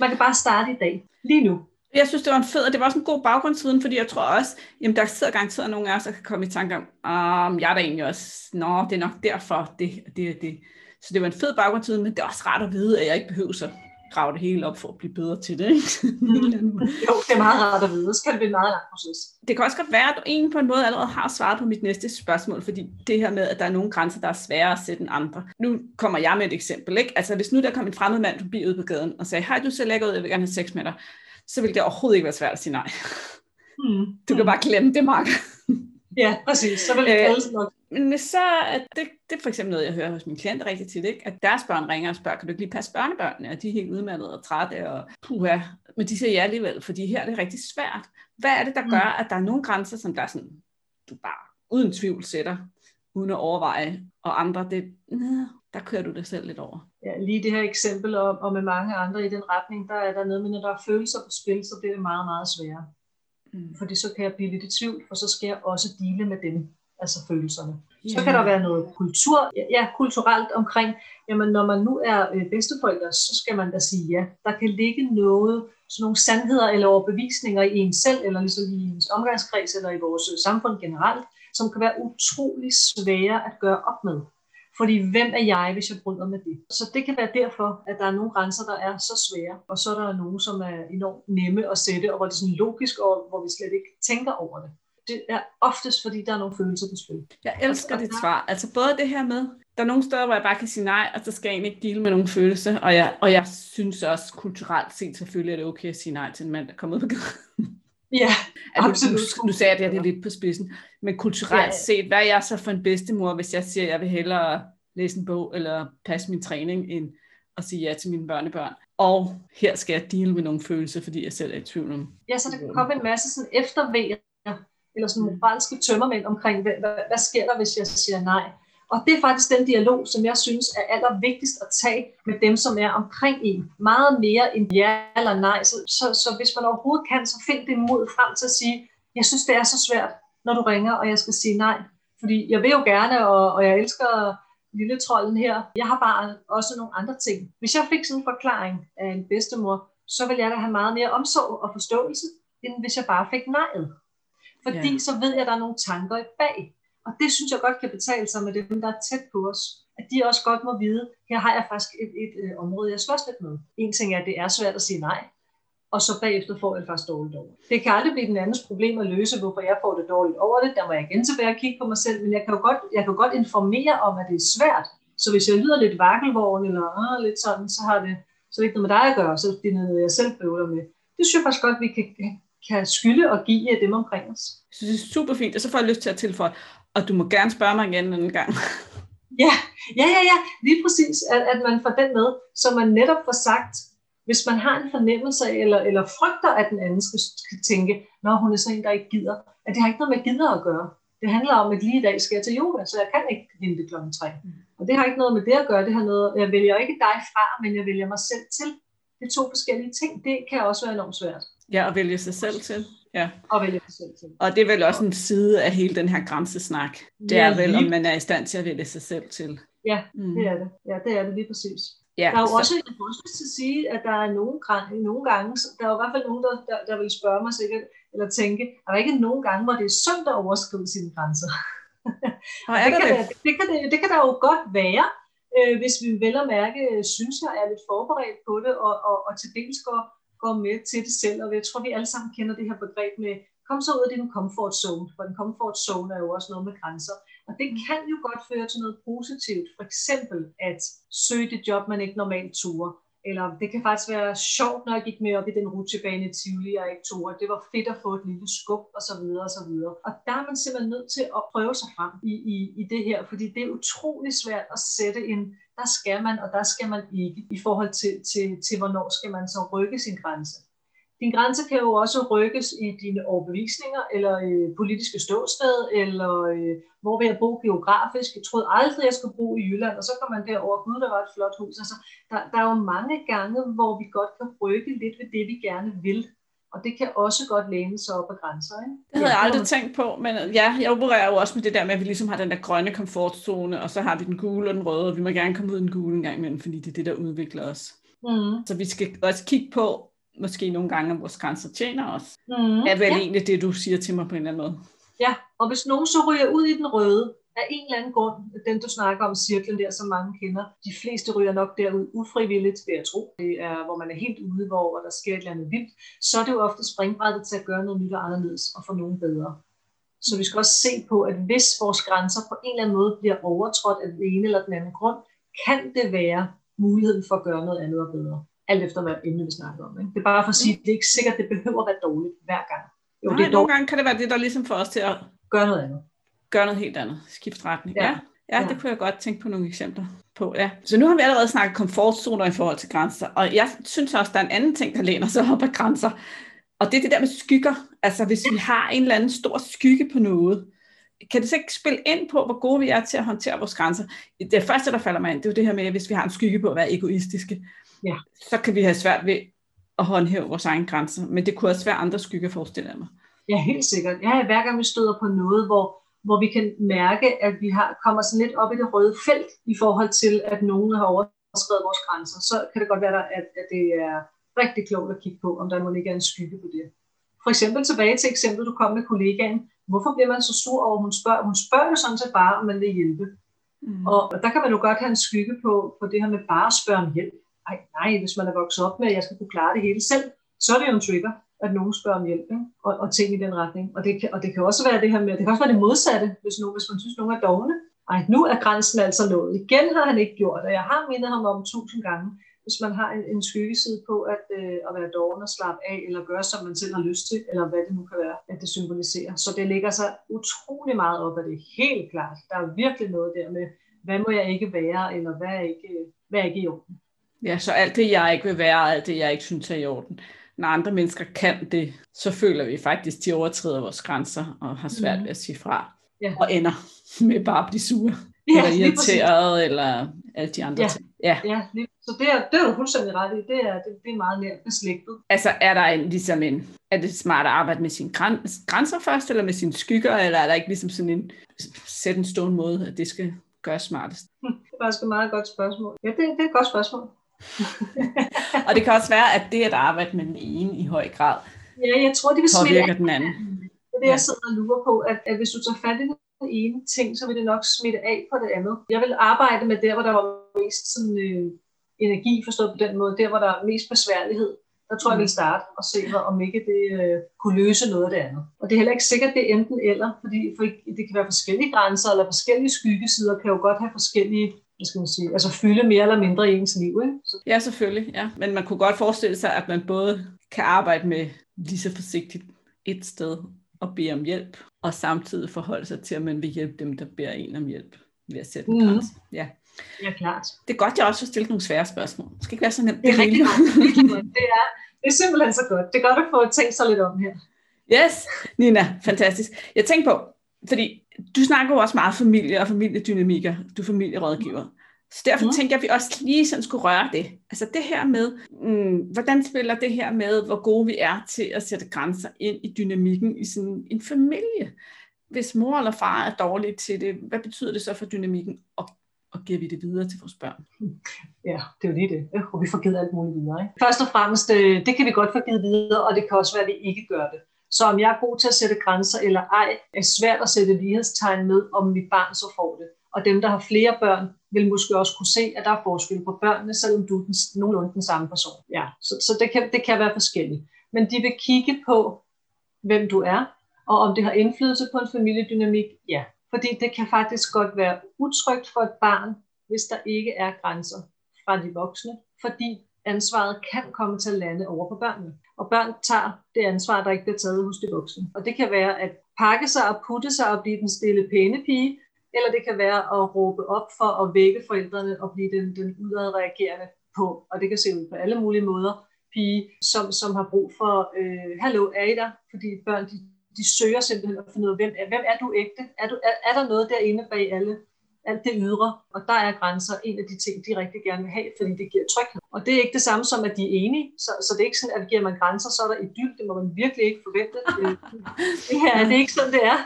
B: Man kan bare starte i dag, lige nu.
A: Jeg synes, det var en fed, og det var også en god baggrundsviden, fordi jeg tror også, jamen der sidder garanteret nogle af os, der kan komme i tanke om, um, jeg er da egentlig også, nå, det er nok derfor, det, det, det. Så det var en fed baggrundsviden, men det er også rart at vide, at jeg ikke behøver så grave det hele op for at blive bedre til det. Ikke? (laughs)
B: Mm. (laughs) jo, det er meget rart at vide. Så kan det blive en meget lang proces.
A: Det kan også godt være, at du egentlig på en måde allerede har svaret på mit næste spørgsmål, fordi det her med, at der er nogle grænser, der er sværere at sætte end andre. Nu kommer jeg med et eksempel. Ikke? Altså hvis nu der kom en fremmed mand forbi ude på gaden og sagde, hej, du ser lækker ud, jeg vil gerne have sex med dig, så ville det overhovedet ikke være svært at sige nej. Mm. Du kan bare glemme det, Mark.
B: Ja, præcis. Så vil det alle nok
A: men så, det, det er for eksempel noget, jeg hører hos mine klienter rigtig tit, ikke? at deres børn ringer og spørger, kan du ikke lige passe børnebørnene? Og de er helt udmattede og trætte, og puha. Men de siger ja alligevel, fordi her er det rigtig svært. Hvad er det, der gør, at der er nogle grænser, som der er sådan, du bare uden tvivl sætter, uden at overveje, og andre, det, der kører du det selv lidt over.
B: Ja, lige det her eksempel, og, og med mange andre i den retning, der er der noget med, når der er følelser på spil, så bliver det meget, meget sværere. Mm. Fordi så kan jeg blive lidt i tvivl, for så skal jeg også dele med dem altså følelserne. Yeah. Så kan der være noget kultur, ja, kulturelt omkring, jamen når man nu er øh, bedsteforældre, så skal man da sige ja. Der kan ligge noget, sådan nogle sandheder eller overbevisninger i en selv, eller ligesom i ens omgangskreds, eller i vores øh, samfund generelt, som kan være utrolig svære at gøre op med. Fordi hvem er jeg, hvis jeg bryder med det? Så det kan være derfor, at der er nogle grænser, der er så svære, og så er der nogle, som er enormt nemme at sætte, og hvor det er sådan logisk, og hvor vi slet ikke tænker over det det er oftest, fordi der er nogle følelser på spil.
A: Jeg elsker dit svar. Altså både det her med, der er nogle steder, hvor jeg bare kan sige nej, og så skal jeg egentlig ikke dele med nogle følelser, og jeg, og jeg synes også kulturelt set selvfølgelig, at det er okay at sige nej til en mand, der kommer ud på gaden.
B: Ja, absolut.
A: Nu, nu sagde jeg det her det er lidt på spidsen, men kulturelt ja. set, hvad er jeg så for en bedstemor, hvis jeg siger, at jeg vil hellere læse en bog, eller passe min træning, end at sige ja til mine børnebørn. Og her skal jeg dele med nogle følelser, fordi jeg selv er i tvivl om.
B: Ja, så der kan komme en masse sådan eftervejer eller sådan moralske tømmermænd omkring, hvad, hvad, hvad sker der, hvis jeg siger nej? Og det er faktisk den dialog, som jeg synes er allervigtigst at tage med dem, som er omkring en. Meget mere end ja eller nej. Så, så, så hvis man overhovedet kan, så find det mod frem til at sige, jeg synes, det er så svært, når du ringer, og jeg skal sige nej. Fordi jeg vil jo gerne, og, og jeg elsker lille trolden her. Jeg har bare også nogle andre ting. Hvis jeg fik sådan en forklaring af en bedstemor, så vil jeg da have meget mere omsorg og forståelse, end hvis jeg bare fik nejet. Fordi ja. så ved jeg, at der er nogle tanker i bag. Og det synes jeg godt kan betale sig med dem, der er tæt på os. At de også godt må vide, her har jeg faktisk et, et, et øh, område, jeg slås lidt med. En ting er, at det er svært at sige nej, og så bagefter får jeg faktisk dårligt over. Det kan aldrig blive den andens problem at løse, hvorfor jeg får det dårligt over det. Der må jeg igen tilbage og kigge på mig selv, men jeg kan jo godt, jeg kan godt informere om, at det er svært. Så hvis jeg lyder lidt vakkelvogn, eller øh, lidt sådan, så har det så det ikke noget med dig at gøre, så det er noget, jeg selv bøvler med. Det synes jeg faktisk godt, vi kan, kan skylde og give dem omkring os.
A: Så synes, det er super fint, og så får jeg lyst til at tilføje, og du må gerne spørge mig igen en gang. (laughs)
B: Ja, ja, ja, ja. lige præcis, at, at man får den med, så man netop får sagt, Hvis man har en fornemmelse af, eller, eller frygter, at den anden skal, skal tænke, når hun er sådan en, der ikke gider, at det har ikke noget med gider at gøre. Det handler om, at lige i dag skal jeg til yoga, så jeg kan ikke vente kl. 3. Mm. Og det har ikke noget med det at gøre. Det har noget, jeg vælger ikke dig fra, men jeg vælger mig selv til. Det er to forskellige ting. Det kan også være enormt svært.
A: Ja, at vælge sig selv til. Ja.
B: Og vælge sig selv til.
A: Og det er vel også en side af hele den her grænsesnak. Det ja, er vel, om man er i stand til at vælge sig selv til.
B: Ja, mm. det er det. Ja, det er det lige præcis. Ja, der er jo så... også, jeg også til at sige, at der er nogle, nogle gange, der er jo i hvert fald nogen, der, der, der vil spørge mig sikkert, eller tænke, er der ikke nogen gange, hvor det er sundt at overskride sine grænser? (laughs)
A: Og er det,
B: kan, det? Det, kan det, det kan der jo godt være, øh, hvis vi vel at mærke, synes jeg, er lidt forberedt på det, og, og, og til dels går, går med til det selv. Og jeg tror, vi alle sammen kender det her begreb med, kom så ud af din comfort zone, for en comfort zone er jo også noget med grænser. Og det kan jo godt føre til noget positivt. For eksempel at søge det job, man ikke normalt turer. Eller det kan faktisk være sjovt, når jeg gik med op i den rutsjebane i Tivoli, jeg ikke tog. Det var fedt at få et lille skub, og så videre, og så videre. Og der er man simpelthen nødt til at prøve sig frem i, i, i det her, fordi det er utrolig svært at sætte en, der skal man, og der skal man ikke, i forhold til, til, til hvornår skal man så rykke sin grænse. Din grænse kan jo også rykkes i dine overbevisninger, eller øh, politiske ståsted, eller øh, hvor vil jeg bo geografisk. Jeg troede aldrig, jeg skulle bo i Jylland, og så kommer man derover, gud, der var et flot hus. Altså, der, der er jo mange gange, hvor vi godt kan rykke lidt ved det, vi gerne vil. Og det kan også godt læne sig op af grænser. Ikke?
A: Det havde jeg aldrig tænkt på, men ja, jeg opererer jo også med det der med, at vi ligesom har den der grønne komfortzone, og så har vi den gule og den røde, og vi må gerne komme ud i den gule en gang imellem, fordi det er det, der udvikler os. Mm. Så vi skal også kigge på, måske nogle gange, at vores grænser tjener os. Mm, er vel ja. egentlig det, du siger til mig på en eller anden måde.
B: Ja, og hvis nogen så ryger ud i den røde, af en eller anden grund, den du snakker om, cirklen der, som mange kender, de fleste ryger nok derud ufrivilligt, vil jeg tro. Det er, hvor man er helt ude, hvor der sker et eller andet vildt. Så er det jo ofte springbrættet til at gøre noget nyt og anderledes, og få nogen bedre. Så vi skal også se på, at hvis vores grænser på en eller anden måde bliver overtrådt af den ene eller den anden grund, kan det være muligheden for at gøre noget andet og bedre alt efter hvad emne vi snakker om. Ikke? Det er bare for at sige, at det er ikke sikkert, at det behøver at være dårligt hver gang.
A: Jo, Nej, det er nogle gange kan det være det, der ligesom får os til at
B: gøre noget andet.
A: Gøre noget helt andet. Skift retning. Ja. Ja. Ja, ja, det kunne jeg godt tænke på nogle eksempler på. Ja. Så nu har vi allerede snakket komfortzoner i forhold til grænser, og jeg synes også, der er en anden ting, der læner sig op af grænser, og det er det der med skygger. Altså hvis vi har en eller anden stor skygge på noget, kan det så ikke spille ind på, hvor gode vi er til at håndtere vores grænser? Det første, der falder mig ind, det er jo det her med, hvis vi har en skygge på at være egoistiske ja. så kan vi have svært ved at håndhæve vores egne grænser. Men det kunne også være andre skygger, forestiller jeg mig.
B: Ja, helt sikkert. Ja, hver gang vi støder på noget, hvor, hvor vi kan mærke, at vi har, kommer sådan lidt op i det røde felt i forhold til, at nogen har overskrevet vores grænser, så kan det godt være, at, at det er rigtig klogt at kigge på, om der må ligge en skygge på det. For eksempel tilbage til eksempel, du kom med kollegaen. Hvorfor bliver man så sur over, hun spørger? Hun spørger jo sådan set bare, om man vil hjælpe. Mm. Og, og der kan man jo godt have en skygge på, på det her med bare at spørge om hjælp ej, nej, hvis man er vokset op med, at jeg skal kunne klare det hele selv, så er det jo en trigger, at nogen spørger om hjælp, ikke? Og, og ting i den retning. Og det, kan, og det kan også være det her med, det kan også være det modsatte, hvis, nogen, hvis man synes, nogen er dogne. Ej, nu er grænsen altså nået. Igen har han ikke gjort, og jeg har mindet ham om tusind gange, hvis man har en, en skyggeside på at, øh, at være doven og slappe af, eller gøre, som man selv har lyst til, eller hvad det nu kan være, at det symboliserer. Så det ligger sig utrolig meget op af det, helt klart. Der er virkelig noget der med, hvad må jeg ikke være, eller hvad er ikke, hvad er ikke i orden.
A: Ja, så alt det, jeg ikke vil være, alt det, jeg ikke synes er i orden. Når andre mennesker kan det, så føler vi faktisk, at de overtræder vores grænser og har svært mm. ved at sige fra. Ja. Og ender med bare at blive sure. Ja, eller irriteret, eller alle de andre
B: ja.
A: ting. Ja,
B: ja så det er, det er du fuldstændig ret i. Det er, det, det er meget nært beslægtet.
A: Altså er der en, ligesom en, er det smart at arbejde med sine grænser først, eller med sine skygger, eller er der ikke ligesom sådan en sæt en stående måde, at det skal gøres smartest? (laughs)
B: Det er faktisk et meget godt spørgsmål. Ja, det, det er et godt spørgsmål. (laughs)
A: og det kan også være, at det at arbejde med den ene i høj grad
B: ja, jeg tror, det vil
A: påvirker den anden.
B: Det er det, jeg sidder og lurer på, at, at hvis du tager fat i den ene ting, så vil det nok smitte af på det andet. Jeg vil arbejde med der, hvor der var mest sådan, øh, energi, forstået på den måde, der hvor der er mest besværlighed. Der tror jeg, jeg vil starte og se, om ikke det øh, kunne løse noget af det andet. Og det er heller ikke sikkert, det er enten eller, fordi for det kan være forskellige grænser, eller forskellige skyggesider kan jo godt have forskellige hvad skal man sige, altså fylde mere eller mindre i ens liv. Ikke? Så.
A: Ja, selvfølgelig. Ja. Men man kunne godt forestille sig, at man både kan arbejde med lige så forsigtigt et sted og bede om hjælp, og samtidig forholde sig til, at man vil hjælpe dem, der beder en om hjælp ved at sætte en mm. grænse. Ja.
B: Ja, klart.
A: Det er godt, jeg også har stillet nogle svære spørgsmål. Det skal ikke være så nemt.
B: Det er rigtig godt. (laughs) Det er, det er simpelthen så godt. Det er godt at få tænkt sig lidt om her.
A: Yes, Nina, fantastisk. Jeg tænker på, fordi du snakker jo også meget familie og familiedynamikker. Du er familierådgiver. Så derfor mm. tænker jeg, at vi også lige sådan skulle røre det. Altså det her med, mm, hvordan spiller det her med, hvor gode vi er til at sætte grænser ind i dynamikken i sådan en familie? Hvis mor eller far er dårlige til det, hvad betyder det så for dynamikken? Og, og giver vi det videre til vores børn?
B: Ja, det er jo lige det. Og vi får givet alt muligt videre. Ikke? Først og fremmest, øh, det kan vi godt få givet videre, og det kan også være, at vi ikke gør det. Så om jeg er god til at sætte grænser eller ej, er svært at sætte lighedstegn med, om mit barn så får det. Og dem, der har flere børn, vil måske også kunne se, at der er forskel på børnene, selvom du er den, nogenlunde den samme person. Ja, så, så det, kan, det kan være forskelligt. Men de vil kigge på, hvem du er, og om det har indflydelse på en familiedynamik, ja. Fordi det kan faktisk godt være utrygt for et barn, hvis der ikke er grænser fra de voksne, fordi ansvaret kan komme til at lande over på børnene. Og børn tager det ansvar, der ikke bliver taget hos de voksne. Og det kan være at pakke sig og putte sig og blive den stille pæne pige, eller det kan være at råbe op for at vække forældrene og blive den, den udadreagerende på. Og det kan se ud på alle mulige måder. Pige, som, som har brug for, øh, hallo, er I der? Fordi børn, de, de søger simpelthen at finde ud af, hvem, hvem er du ægte? Er, du, er, er der noget derinde bag alle alt det ydre, og der er grænser en af de ting, de rigtig gerne vil have, fordi det giver tryghed. Og det er ikke det samme som, at de er enige, så, så det er ikke sådan, at giver man grænser, så er der idyll, det må man virkelig ikke forvente. (laughs) Det her det er ikke sådan, det er,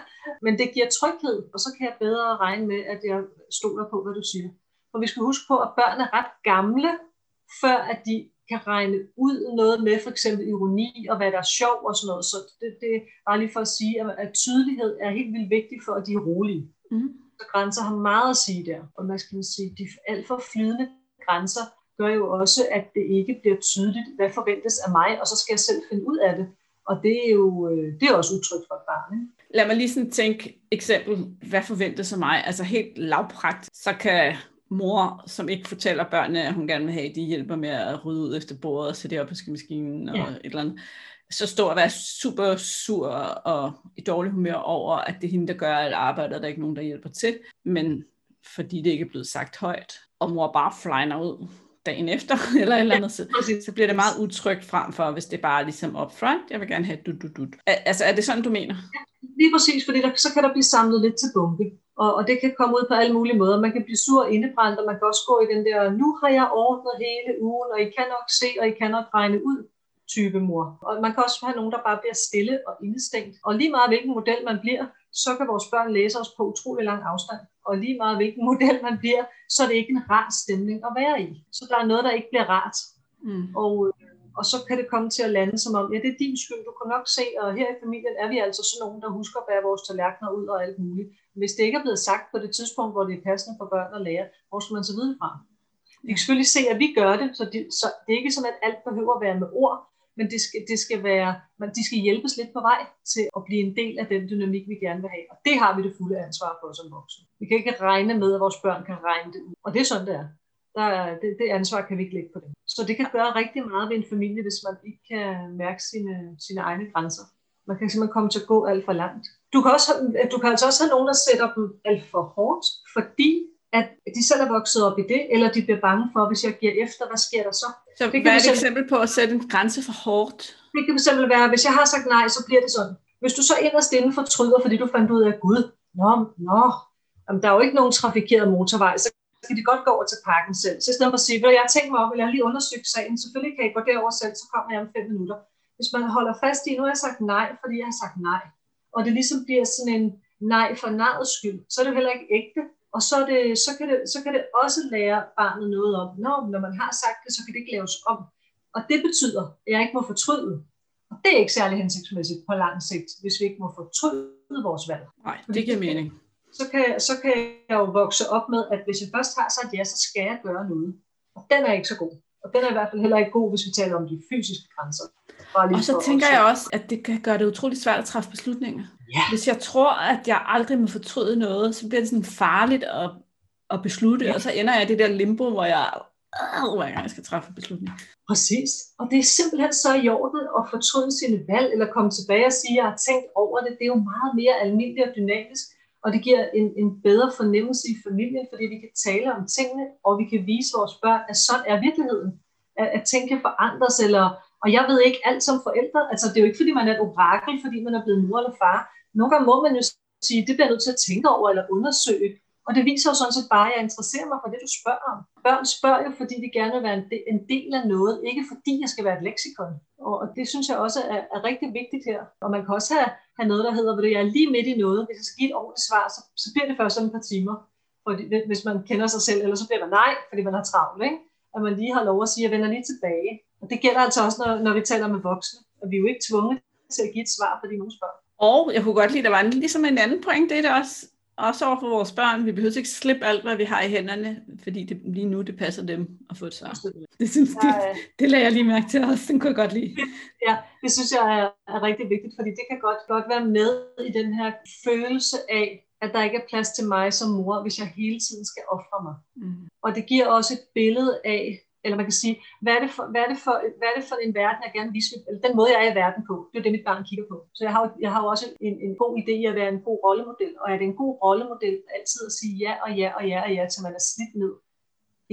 B: men det giver tryghed, og så kan jeg bedre regne med, at jeg stoler på, hvad du siger. For vi skal huske på, at børn er ret gamle, før at de kan regne ud noget med for eksempel ironi og hvad der er sjov og sådan noget. Så det, det er bare lige for at sige, at, tydelighed er helt vildt vigtigt for, at de er rolige. Mm grænser har meget at sige der. Og man skal sige, de alt for flydende grænser gør jo også, at det ikke bliver tydeligt, hvad forventes af mig, og så skal jeg selv finde ud af det. Og det er jo øh, det er også udtryk for et barn. Ikke?
A: Lad mig lige sådan tænke eksempel, hvad forventes af mig? Altså helt lavpragt, så kan mor, som ikke fortæller børnene, at hun gerne vil have, de hjælper med at rydde ud efter bordet og sætte det op på skimaskinen og ja. et eller andet så stå og være super sur og i dårlig humør over, at det er hende, der gør alt arbejdet, og der er ikke nogen, der hjælper til. Men fordi det ikke er blevet sagt højt, og mor bare flyner ud dagen efter, (laughs) eller et eller andet, så, så bliver det meget utrygt frem for, hvis det er bare ligesom upfront, jeg vil gerne have du du du. Altså er det sådan, du mener? Ja,
B: lige præcis, fordi der, så kan der blive samlet lidt til bunke. Og, og det kan komme ud på alle mulige måder. Man kan blive sur og indebrændt, og man kan også gå i den der, nu har jeg ordnet hele ugen, og I kan nok se, og I kan nok regne ud type mor. Og man kan også have nogen, der bare bliver stille og indestængt. Og lige meget hvilken model man bliver, så kan vores børn læse os på utrolig lang afstand. Og lige meget hvilken (laughs) model man bliver, så er det ikke en rar stemning at være i. Så der er noget, der ikke bliver rart. Mm. Og, og så kan det komme til at lande som om, ja, det er din skyld, du kan nok se, og her i familien er vi altså sådan nogen, der husker at bære vores tallerkener ud og alt muligt. Hvis det ikke er blevet sagt på det tidspunkt, hvor det er passende for børn at lære, hvor skal man så vide fra? Vi kan selvfølgelig se, at vi gør det, så det, så det er ikke sådan, at alt behøver at være med ord, men det skal, det skal være, man, de skal hjælpes lidt på vej til at blive en del af den dynamik, vi gerne vil have. Og det har vi det fulde ansvar for som voksne. Vi kan ikke regne med, at vores børn kan regne det ud. Og det er sådan, det er. Der, det, det ansvar kan vi ikke lægge på dem. Så det kan gøre rigtig meget ved en familie, hvis man ikke kan mærke sine, sine egne grænser. Man kan simpelthen komme til at gå alt for langt. Du kan, også, du kan altså også have nogen, der sætter dem alt for hårdt, fordi at de selv er vokset op i det, eller de bliver bange for, hvis jeg giver efter, hvad sker der så?
A: Så det hvad er et eksempel på at sætte en grænse for hårdt?
B: Det kan fx være, hvis jeg har sagt nej, så bliver det sådan. Hvis du så inderst inden fortryder, fordi du fandt ud af, Gud, nå, nå, jamen, der er jo ikke nogen trafikeret motorvej, så kan de godt gå over til parken selv. Så i stedet for at sige, jeg har tænkt mig om, eller jeg har lige undersøgt sagen, selvfølgelig kan I gå derover selv, så kommer jeg om fem minutter. Hvis man holder fast i, nu har jeg sagt nej, fordi jeg har sagt nej, og det ligesom bliver sådan en nej for nejets skyld, så er det jo heller ikke ægte, og så, det, så, kan det, så kan det også lære barnet noget om, når, når man har sagt det, så kan det ikke laves om. Og det betyder, at jeg ikke må fortryde. Og det er ikke særlig hensigtsmæssigt på lang sigt, hvis vi ikke må fortryde vores valg.
A: Nej, det giver mening.
B: Så kan, så kan jeg jo vokse op med, at hvis jeg først har sagt ja, så skal jeg gøre noget. Og den er ikke så god. Og den er i hvert fald heller ikke god, hvis vi taler om de fysiske grænser.
A: Og så tænker jeg også, at det kan gøre det utroligt svært at træffe beslutninger. Ja. Hvis jeg tror, at jeg aldrig må fortryde noget, så bliver det sådan farligt at, at beslutte, ja. og så ender jeg i det der limbo, hvor jeg øh, hver gang jeg skal træffe beslutning.
B: Præcis. Og det er simpelthen så i orden at fortryde sine valg, eller komme tilbage og sige, at jeg har tænkt over det. Det er jo meget mere almindeligt og dynamisk. Og og det giver en, en bedre fornemmelse i familien, fordi vi kan tale om tingene, og vi kan vise vores børn, at sådan er virkeligheden. At, at ting kan forandres, eller, og jeg ved ikke alt som forældre, altså det er jo ikke fordi man er et orakel, fordi man er blevet mor eller far. Nogle gange må man jo sige, det bliver nødt til at tænke over eller undersøge, og det viser jo sådan set bare, at jeg interesserer mig for det, du spørger om. Børn spørger jo, fordi de gerne vil være en del, af noget, ikke fordi jeg skal være et leksikon. Og det synes jeg også er, er rigtig vigtigt her. Og man kan også have, have noget, der hedder, at jeg er lige midt i noget. Hvis jeg skal give et ordentligt svar, så, så bliver det først om et par timer. Fordi, hvis man kender sig selv, eller så bliver man nej, fordi man har travlt. Ikke? At man lige har lov at sige, at jeg vender lige tilbage. Og det gælder altså også, når, når vi taler med voksne. Og vi er jo ikke tvunget til at give et svar, fordi nogen spørger.
A: Og jeg kunne godt lide, at der var en, ligesom en anden point, det er det også, også over for vores børn, vi behøver ikke slippe alt, hvad vi har i hænderne, fordi det, lige nu det passer dem at få et svar. Det, synes, det, det lader jeg lige mærke til også, den kunne jeg godt lide.
B: Ja, det synes jeg er, er rigtig vigtigt, fordi det kan godt, godt være med i den her følelse af, at der ikke er plads til mig som mor, hvis jeg hele tiden skal ofre mig. Mm. Og det giver også et billede af, eller man kan sige, hvad er det for, hvad er det for, hvad er det for en verden, jeg gerne vil vise, eller den måde, jeg er i verden på, det er det, mit barn kigger på. Så jeg har, jeg har også en, en god idé i at være en god rollemodel, og er det en god rollemodel altid at sige ja og ja og ja og ja, til man er slidt ned?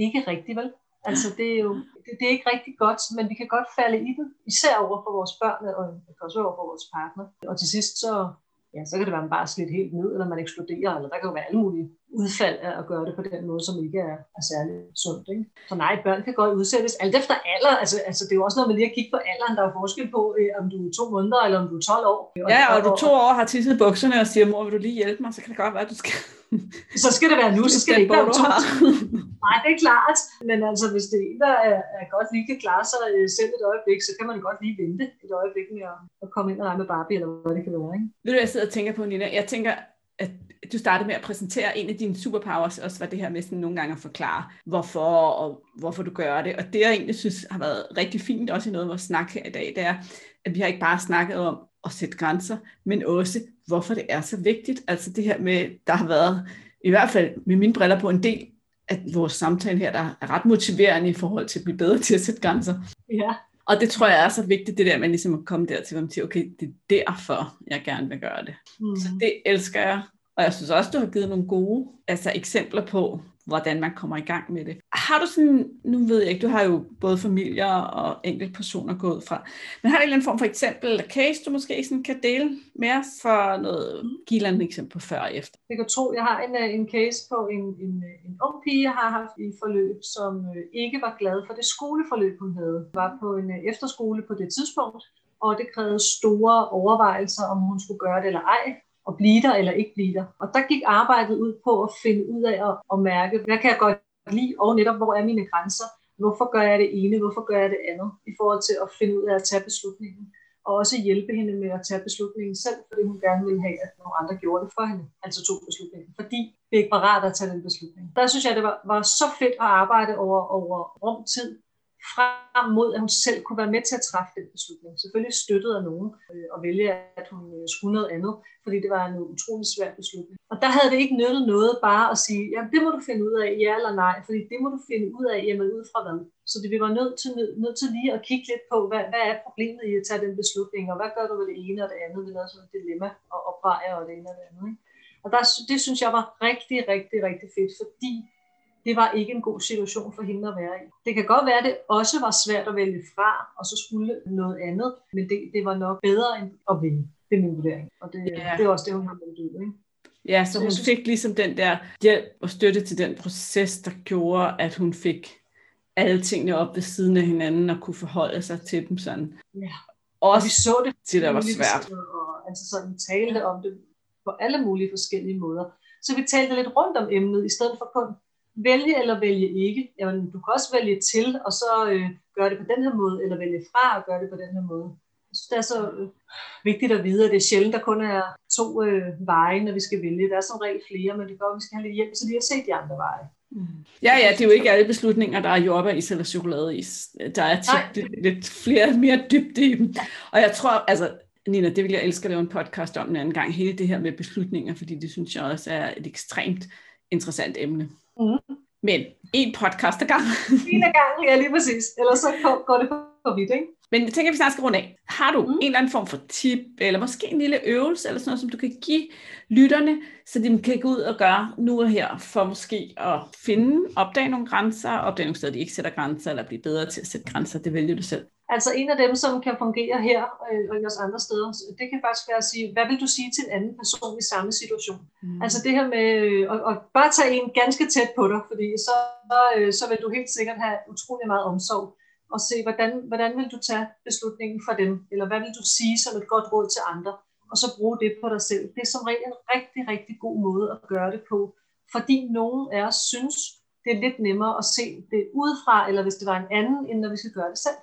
B: Ikke rigtigt, vel? Altså, det er jo det, det er ikke rigtig godt, men vi kan godt falde i det, især over for vores børn, og også over for vores partner. Og til sidst, så, ja, så kan det være, at man bare slidt helt ned, eller man eksploderer, eller der kan jo være alle mulige udfald af at gøre det på den måde, som ikke er, er særlig sundt. Ikke? Så nej, børn kan godt udsættes alt efter alder. Altså, altså det er jo også noget med lige at kigge på alderen. Der er forskel på, øh, om du er to måneder eller om du er 12 år.
A: Og, ja, og, og du to år har tisset bukserne og siger, mor, vil du lige hjælpe mig? Så kan det godt være, at du skal... (laughs)
B: så skal det være nu, så skal det ikke være to. Nej, det er klart. Men altså, hvis det er en, der er, er godt lige kan klare sig øh, selv et øjeblik, så kan man godt lige vente et øjeblik med at, at komme ind og lege med Barbie, eller hvad det kan være. Ikke?
A: Ved du, jeg sidder og tænker på, Nina? Jeg tænker, at du startede med at præsentere en af dine superpowers, også var det her med sådan nogle gange at forklare, hvorfor og hvorfor du gør det. Og det, jeg egentlig synes har været rigtig fint, også i noget af vores snak her i dag, det er, at vi har ikke bare snakket om at sætte grænser, men også, hvorfor det er så vigtigt. Altså det her med, der har været, i hvert fald med mine briller på, en del af vores samtale her, der er ret motiverende i forhold til at blive bedre til at sætte grænser.
B: Ja.
A: Og det tror jeg er så vigtigt, det der med ligesom at komme dertil, hvor man siger, okay, det er derfor, jeg gerne vil gøre det. Mm. Så det elsker jeg. Og jeg synes også, du har givet nogle gode altså eksempler på, hvordan man kommer i gang med det. Har du sådan, nu ved jeg ikke, du har jo både familier og enkelte personer gået fra, men har du en eller anden form for eksempel eller case, du måske sådan kan dele med os for noget, give et eksempel på før og efter?
B: Jeg kan tro, jeg har en, øh, en case på en, en, øh, en ung pige, jeg har haft i forløb, som øh, ikke var glad for det skoleforløb, hun havde. Var på en efterskole på det tidspunkt, og det krævede store overvejelser, om hun skulle gøre det eller ej at blive der eller ikke blive der. Og der gik arbejdet ud på at finde ud af at, at mærke, hvad kan jeg godt lide, og netop hvor er mine grænser. Hvorfor gør jeg det ene, hvorfor gør jeg det andet, i forhold til at finde ud af at tage beslutningen. Og også hjælpe hende med at tage beslutningen selv, fordi hun gerne ville have, at nogle andre gjorde det for hende. Altså tog beslutningen. Fordi det ikke var rart at tage den beslutning. Der synes jeg, det var, var så fedt at arbejde over, over rum tid, frem mod, at hun selv kunne være med til at træffe den beslutning. Selvfølgelig støttede af nogen øh, og vælge, at hun øh, skulle noget andet, fordi det var en utrolig svær beslutning. Og der havde det ikke nyttet noget bare at sige, ja, det må du finde ud af, ja eller nej, fordi det må du finde ud af, jamen ud fra hvad. Så det, vi var nødt til, nød, nødt til lige at kigge lidt på, hvad, hvad er problemet i at tage den beslutning, og hvad gør du ved det ene og det andet, det er sådan et dilemma og opveje og det ene og det andet. Ikke? Og der, det synes jeg var rigtig, rigtig, rigtig fedt, fordi det var ikke en god situation for hende at være i. Det kan godt være, at det også var svært at vælge fra, og så skulle noget andet, men det, det var nok bedre end at vinde. Det er min vurdering, og det, ja. det er også det, hun har meldt ud. Ikke?
A: Ja, så hun fik ligesom den der hjælp og støtte til den proces, der gjorde, at hun fik alle tingene op ved siden af hinanden og kunne forholde sig til dem sådan.
B: Ja. Også og vi så det,
A: til, der var svært.
B: Og, altså sådan talte om det på alle mulige forskellige måder. Så vi talte lidt rundt om emnet, i stedet for kun vælge eller vælge ikke. Jamen, du kan også vælge til, og så øh, gøre det på den her måde, eller vælge fra og gøre det på den her måde. Jeg synes, det er så øh, vigtigt at vide, at det er sjældent, der kun er to øh, veje, når vi skal vælge. Der er som regel flere, men det går, at vi skal have lidt hjælp til lige at se de andre veje.
A: Ja, ja, det er jo ikke alle beslutninger, der er jordbæris eller chokoladeis. Der er tit lidt, lidt flere, mere dybde i dem. Og jeg tror, altså, Nina, det vil jeg elske at lave en podcast om en anden gang, hele det her med beslutninger, fordi det synes jeg også er et ekstremt interessant emne. Mm. Men en podcast ad gang. (laughs)
B: en ad gang, ja lige præcis. Ellers så går det for vidt, ikke?
A: Men jeg tænker, at vi snart skal runde af. Har du mm. en eller anden form for tip, eller måske en lille øvelse, eller sådan noget, som du kan give lytterne, så de kan gå ud og gøre nu og her, for måske at finde, opdage nogle grænser, opdage nogle steder, de ikke sætter grænser, eller blive bedre til at sætte grænser, det vælger du selv.
B: Altså en af dem, som kan fungere her øh, og også andre steder, det kan faktisk være at sige, hvad vil du sige til en anden person i samme situation? Mm. Altså det her med at, at bare tage en ganske tæt på dig, fordi så, øh, så vil du helt sikkert have utrolig meget omsorg og se, hvordan, hvordan vil du tage beslutningen for dem, eller hvad vil du sige som et godt råd til andre, og så bruge det på dig selv. Det er som regel en rigtig, rigtig god måde at gøre det på, fordi nogen af os synes, det er lidt nemmere at se det udefra, eller hvis det var en anden, end når vi skal gøre det selv.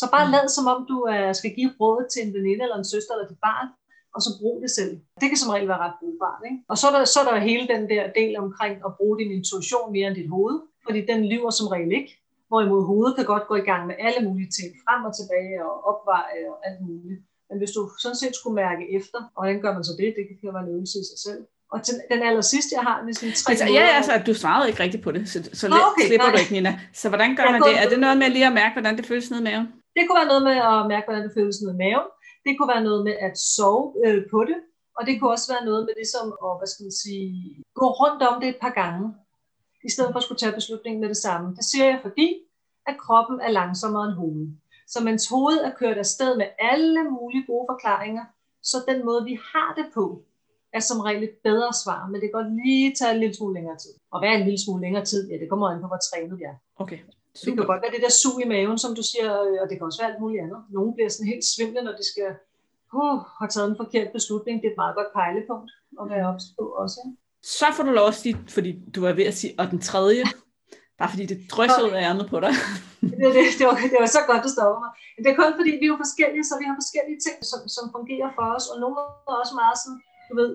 B: Så bare mm. lad som om du uh, skal give råd til en veninde, eller en søster, eller dit barn, og så brug det selv. Det kan som regel være ret brugbart. Ikke? Og så er, der, så er der hele den der del omkring at bruge din intuition mere end dit hoved, fordi den lyver som regel ikke. Hvorimod hovedet kan godt gå i gang med alle mulige ting, frem og tilbage og opveje og alt muligt. Men hvis du sådan set skulle mærke efter, og hvordan gør man så det? Det kan være en øvelse i sig selv. Og til den aller sidste, jeg har, med sådan tre
A: altså, Ja, altså, du svarede ikke rigtigt på det, så, så let okay, slipper nej. du ikke, Nina. Så hvordan gør man det? Er det noget med lige at mærke, hvordan det føles ned i maven?
B: Det kunne være noget med at mærke, hvordan det føles ned i maven. Det kunne være noget med at sove øh, på det. Og det kunne også være noget med det som at, hvad skal man sige, gå rundt om det et par gange i stedet for at skulle tage beslutningen med det samme. Det siger jeg, fordi at kroppen er langsommere end hovedet. Så mens hovedet er kørt afsted med alle mulige gode forklaringer, så den måde, vi har det på, er som regel et bedre svar, men det kan godt lige tage en lille smule længere tid. Og hvad er en lille smule længere tid? Ja, det kommer an på, hvor trænet vi er.
A: Okay.
B: Super. Det kan godt være det der sug i maven, som du siger, øh, og det kan også være alt muligt andet. Nogle bliver sådan helt svimle, når de skal uh, have taget en forkert beslutning. Det er et meget godt pejlepunkt at være ops på også. Ikke?
A: Så får du lov at sige, fordi du var ved at sige, og den tredje, bare fordi det drysser ud af ærmet på dig. (laughs)
B: det, det, det, var, det var så godt, du stopper mig. Men det er kun fordi, vi er jo forskellige, så vi har forskellige ting, som, som fungerer for os, og nogle er også meget sådan, du ved,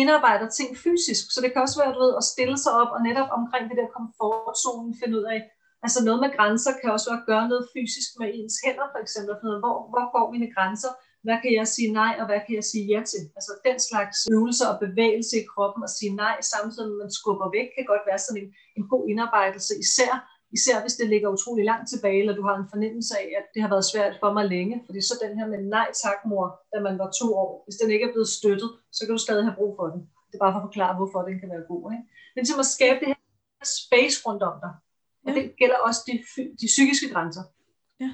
B: indarbejder ting fysisk. Så det kan også være, du ved, at stille sig op og netop omkring det der komfortzonen finde ud af, altså noget med grænser kan også være at gøre noget fysisk med ens hænder, for eksempel, hvor, hvor går mine grænser, hvad kan jeg sige nej, og hvad kan jeg sige ja til? Altså den slags øvelser og bevægelse i kroppen og sige nej, samtidig med at man skubber væk, kan godt være sådan en, en god indarbejdelse, især, især hvis det ligger utrolig langt tilbage, eller du har en fornemmelse af, at det har været svært for mig længe. Fordi så den her med nej tak mor, da man var to år, hvis den ikke er blevet støttet, så kan du stadig have brug for den. Det er bare for at forklare, hvorfor den kan være god. Ikke? Men til at skabe det her space rundt om dig. Og ja. det gælder også de, de psykiske grænser.
A: Ja.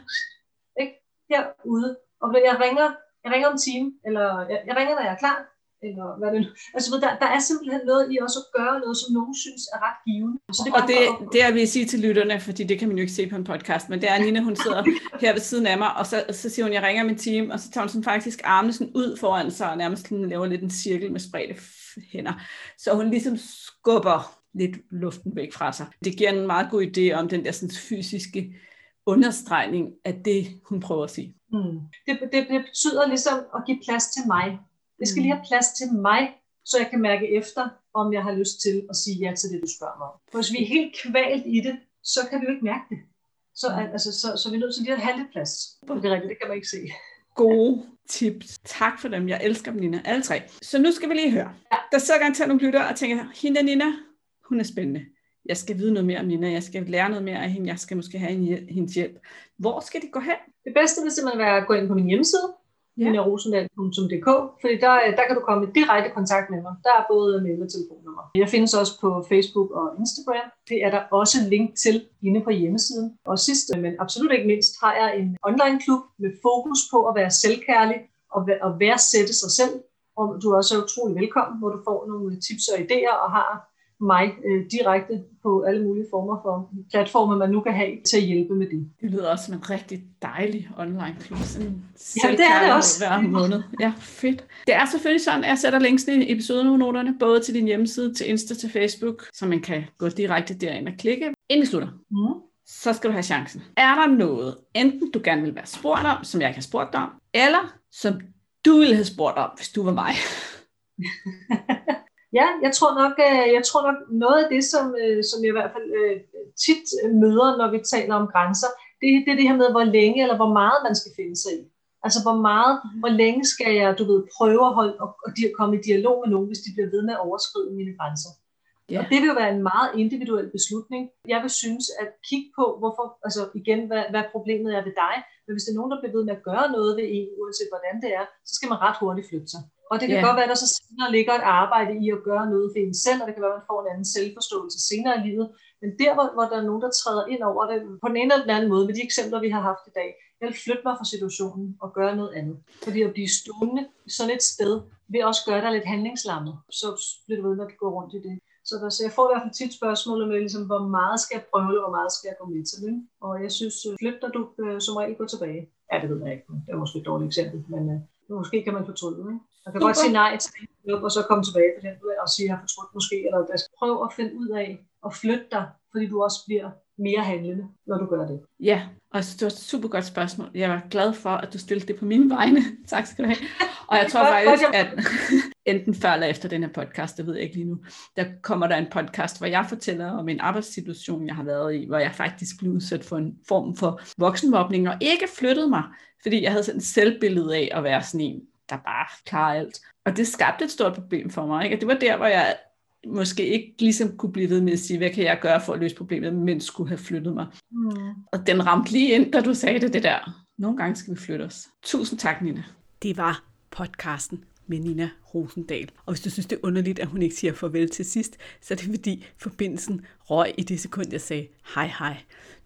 B: Ikke? Herude. Og jeg ringer jeg ringer om time, eller jeg, jeg ringer, når jeg er klar, eller hvad det nu. Altså, der, der er simpelthen noget i også at gøre noget, som nogen synes er ret givende.
A: Så det er og det, at... det er vil sige til lytterne, fordi det kan man jo ikke se på en podcast, men det er Nina, hun sidder (laughs) her ved siden af mig, og så, så siger hun, jeg ringer min team, og så tager hun sådan faktisk armene sådan ud foran sig, og nærmest sådan laver lidt en cirkel med spredte hænder. Så hun ligesom skubber lidt luften væk fra sig. Det giver en meget god idé om den der sådan fysiske understregning af det, hun prøver at sige.
B: Mm. Det, det, det betyder ligesom at give plads til mig. Det skal mm. lige have plads til mig, så jeg kan mærke efter, om jeg har lyst til at sige ja til det, du spørger mig om. For hvis vi er helt kvalt i det, så kan vi jo ikke mærke det. Så, mm. altså, så, så vi er nødt til lige at have lidt plads. Det er rigtigt, det kan man ikke se.
A: Gode tips. Tak for dem. Jeg elsker dem, Nina. Alle tre. Så nu skal vi lige høre. Ja. Der sidder til nogle lytter og tænker, hende Nina, hun er spændende jeg skal vide noget mere om Nina, jeg skal lære noget mere af hende, jeg skal måske have hendes hjælp. Hvor skal de gå hen?
B: Det bedste vil simpelthen være at gå ind på min hjemmeside, ja. ninarosendal.dk, fordi der, der kan du komme i direkte kontakt med mig. Der er både mail og telefonnummer. Jeg findes også på Facebook og Instagram. Det er der også link til inde på hjemmesiden. Og sidst, men absolut ikke mindst, har jeg en online klub med fokus på at være selvkærlig og, og værdsætte sig selv. Og du er også utrolig velkommen, hvor du får nogle tips og idéer og har mig øh, direkte på alle mulige former for platformer, man nu kan have til at hjælpe med det.
A: Det lyder også som en rigtig dejlig online klub.
B: Ja, det er det også.
A: Hver måned. Ja, fedt. Det er selvfølgelig sådan, at jeg sætter linksene i episodenoterne, både til din hjemmeside, til Insta, til Facebook, så man kan gå direkte derind og klikke. Inden vi slutter, mm. så skal du have chancen. Er der noget, enten du gerne vil være spurgt om, som jeg ikke har spurgt dig om, eller som du ville have spurgt om, hvis du var mig? (laughs)
B: Ja, jeg tror nok, øh, jeg tror nok noget af det, som, øh, som jeg i hvert fald øh, tit møder, når vi taler om grænser, det, det er det her med, hvor længe eller hvor meget man skal finde sig i. Altså, hvor meget, mhm. hvor længe skal jeg, du ved, prøve at holde og, og komme i dialog med nogen, hvis de bliver ved med at overskride mine grænser. Yeah. Og det vil jo være en meget individuel beslutning. Jeg vil synes at kigge på, hvorfor, altså igen, hvad, hvad problemet er ved dig. Men hvis det er nogen, der bliver ved med at gøre noget ved en, uanset hvordan det er, så skal man ret hurtigt flytte sig. Og det kan yeah. godt være, at der så senere ligger et arbejde i at gøre noget for en selv, og det kan være, at man får en anden selvforståelse senere i livet. Men der, hvor, hvor der er nogen, der træder ind over det, på den ene eller den anden måde, med de eksempler, vi har haft i dag, jeg vil flytte mig fra situationen og gøre noget andet. Fordi at blive stående sådan et sted, vil også gøre dig lidt handlingslammet. Så bliver du ved med at gå rundt i det. Så, der, så jeg får i hvert fald tit spørgsmålet med, ligesom, hvor meget skal jeg prøve, hvor meget skal jeg gå med til. Ikke? Og jeg synes, øh, flytter du øh, som regel gå tilbage. Ja, det ved jeg ikke. Det er måske et dårligt eksempel, men øh, måske kan man fortryde. Ikke? Man kan Super. godt sige nej til det, og så komme tilbage på den og sige, at jeg har fortrudt måske, eller jeg skal prøve at finde ud af at flytte dig, fordi du også bliver mere handlende, når du gør det.
A: Ja, og det var et super godt spørgsmål. Jeg var glad for, at du stillede det på mine vegne. (laughs) tak skal du have. Og jeg tror faktisk, at (laughs) enten før eller efter den her podcast, det ved jeg ikke lige nu, der kommer der en podcast, hvor jeg fortæller om en arbejdssituation, jeg har været i, hvor jeg faktisk blev udsat for en form for voksenmobning, og ikke flyttede mig, fordi jeg havde sådan et selvbillede af at være sådan en, der bare klarer alt. Og det skabte et stort problem for mig. Ikke? Og det var der, hvor jeg måske ikke ligesom kunne blive ved med at sige, hvad kan jeg gøre for at løse problemet, men skulle have flyttet mig. Mm. Og den ramte lige ind, da du sagde det, det der. Nogle gange skal vi flytte os. Tusind tak, Nina. Det var podcasten med Nina Rosendal. Og hvis du synes, det er underligt, at hun ikke siger farvel til sidst, så er det fordi forbindelsen røg i det sekund, jeg sagde hej hej.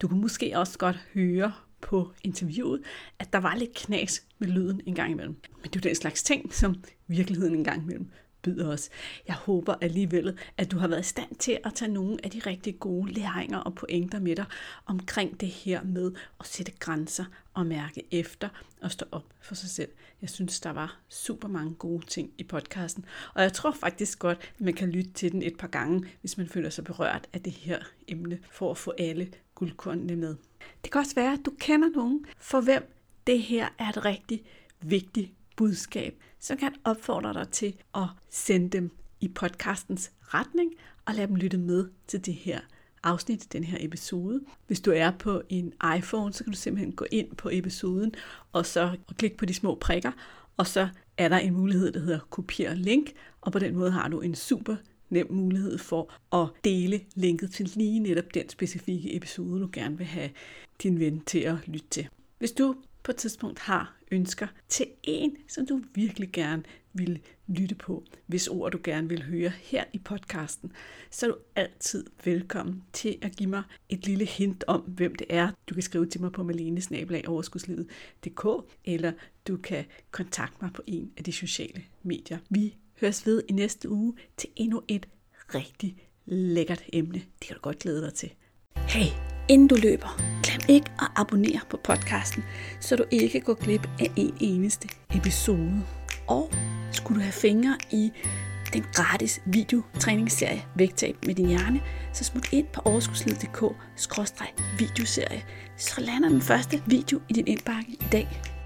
A: Du kunne måske også godt høre på interviewet, at der var lidt knas med lyden en gang imellem. Men det er jo den slags ting, som virkeligheden en gang imellem byder os. Jeg håber alligevel, at du har været i stand til at tage nogle af de rigtig gode læringer og pointer med dig omkring det her med at sætte grænser og mærke efter og stå op for sig selv. Jeg synes, der var super mange gode ting i podcasten, og jeg tror faktisk godt, at man kan lytte til den et par gange, hvis man føler sig berørt af det her emne, for at få alle guldkornene med. Det kan også være, at du kender nogen, for hvem det her er et rigtig vigtigt budskab, så kan jeg opfordre dig til at sende dem i podcastens retning og lade dem lytte med til det her afsnit, den her episode. Hvis du er på en iPhone, så kan du simpelthen gå ind på episoden og så klikke på de små prikker, og så er der en mulighed, der hedder kopier link, og på den måde har du en super nem mulighed for at dele linket til lige netop den specifikke episode, du gerne vil have din ven til at lytte til. Hvis du på et tidspunkt har ønsker til en, som du virkelig gerne vil lytte på, hvis ord du gerne vil høre her i podcasten, så er du altid velkommen til at give mig et lille hint om, hvem det er. Du kan skrive til mig på malenesnabelag.overskudslivet.dk eller du kan kontakte mig på en af de sociale medier. Vi høres ved i næste uge til endnu et rigtig lækkert emne. Det kan du godt glæde dig til. Hey, inden du løber, glem ikke at abonnere på podcasten, så du ikke går glip af en eneste episode. Og skulle du have fingre i den gratis videotræningsserie Vægtab med din hjerne, så smut ind på overskudslivet.dk videoserie, så lander den første video i din indbakke i dag.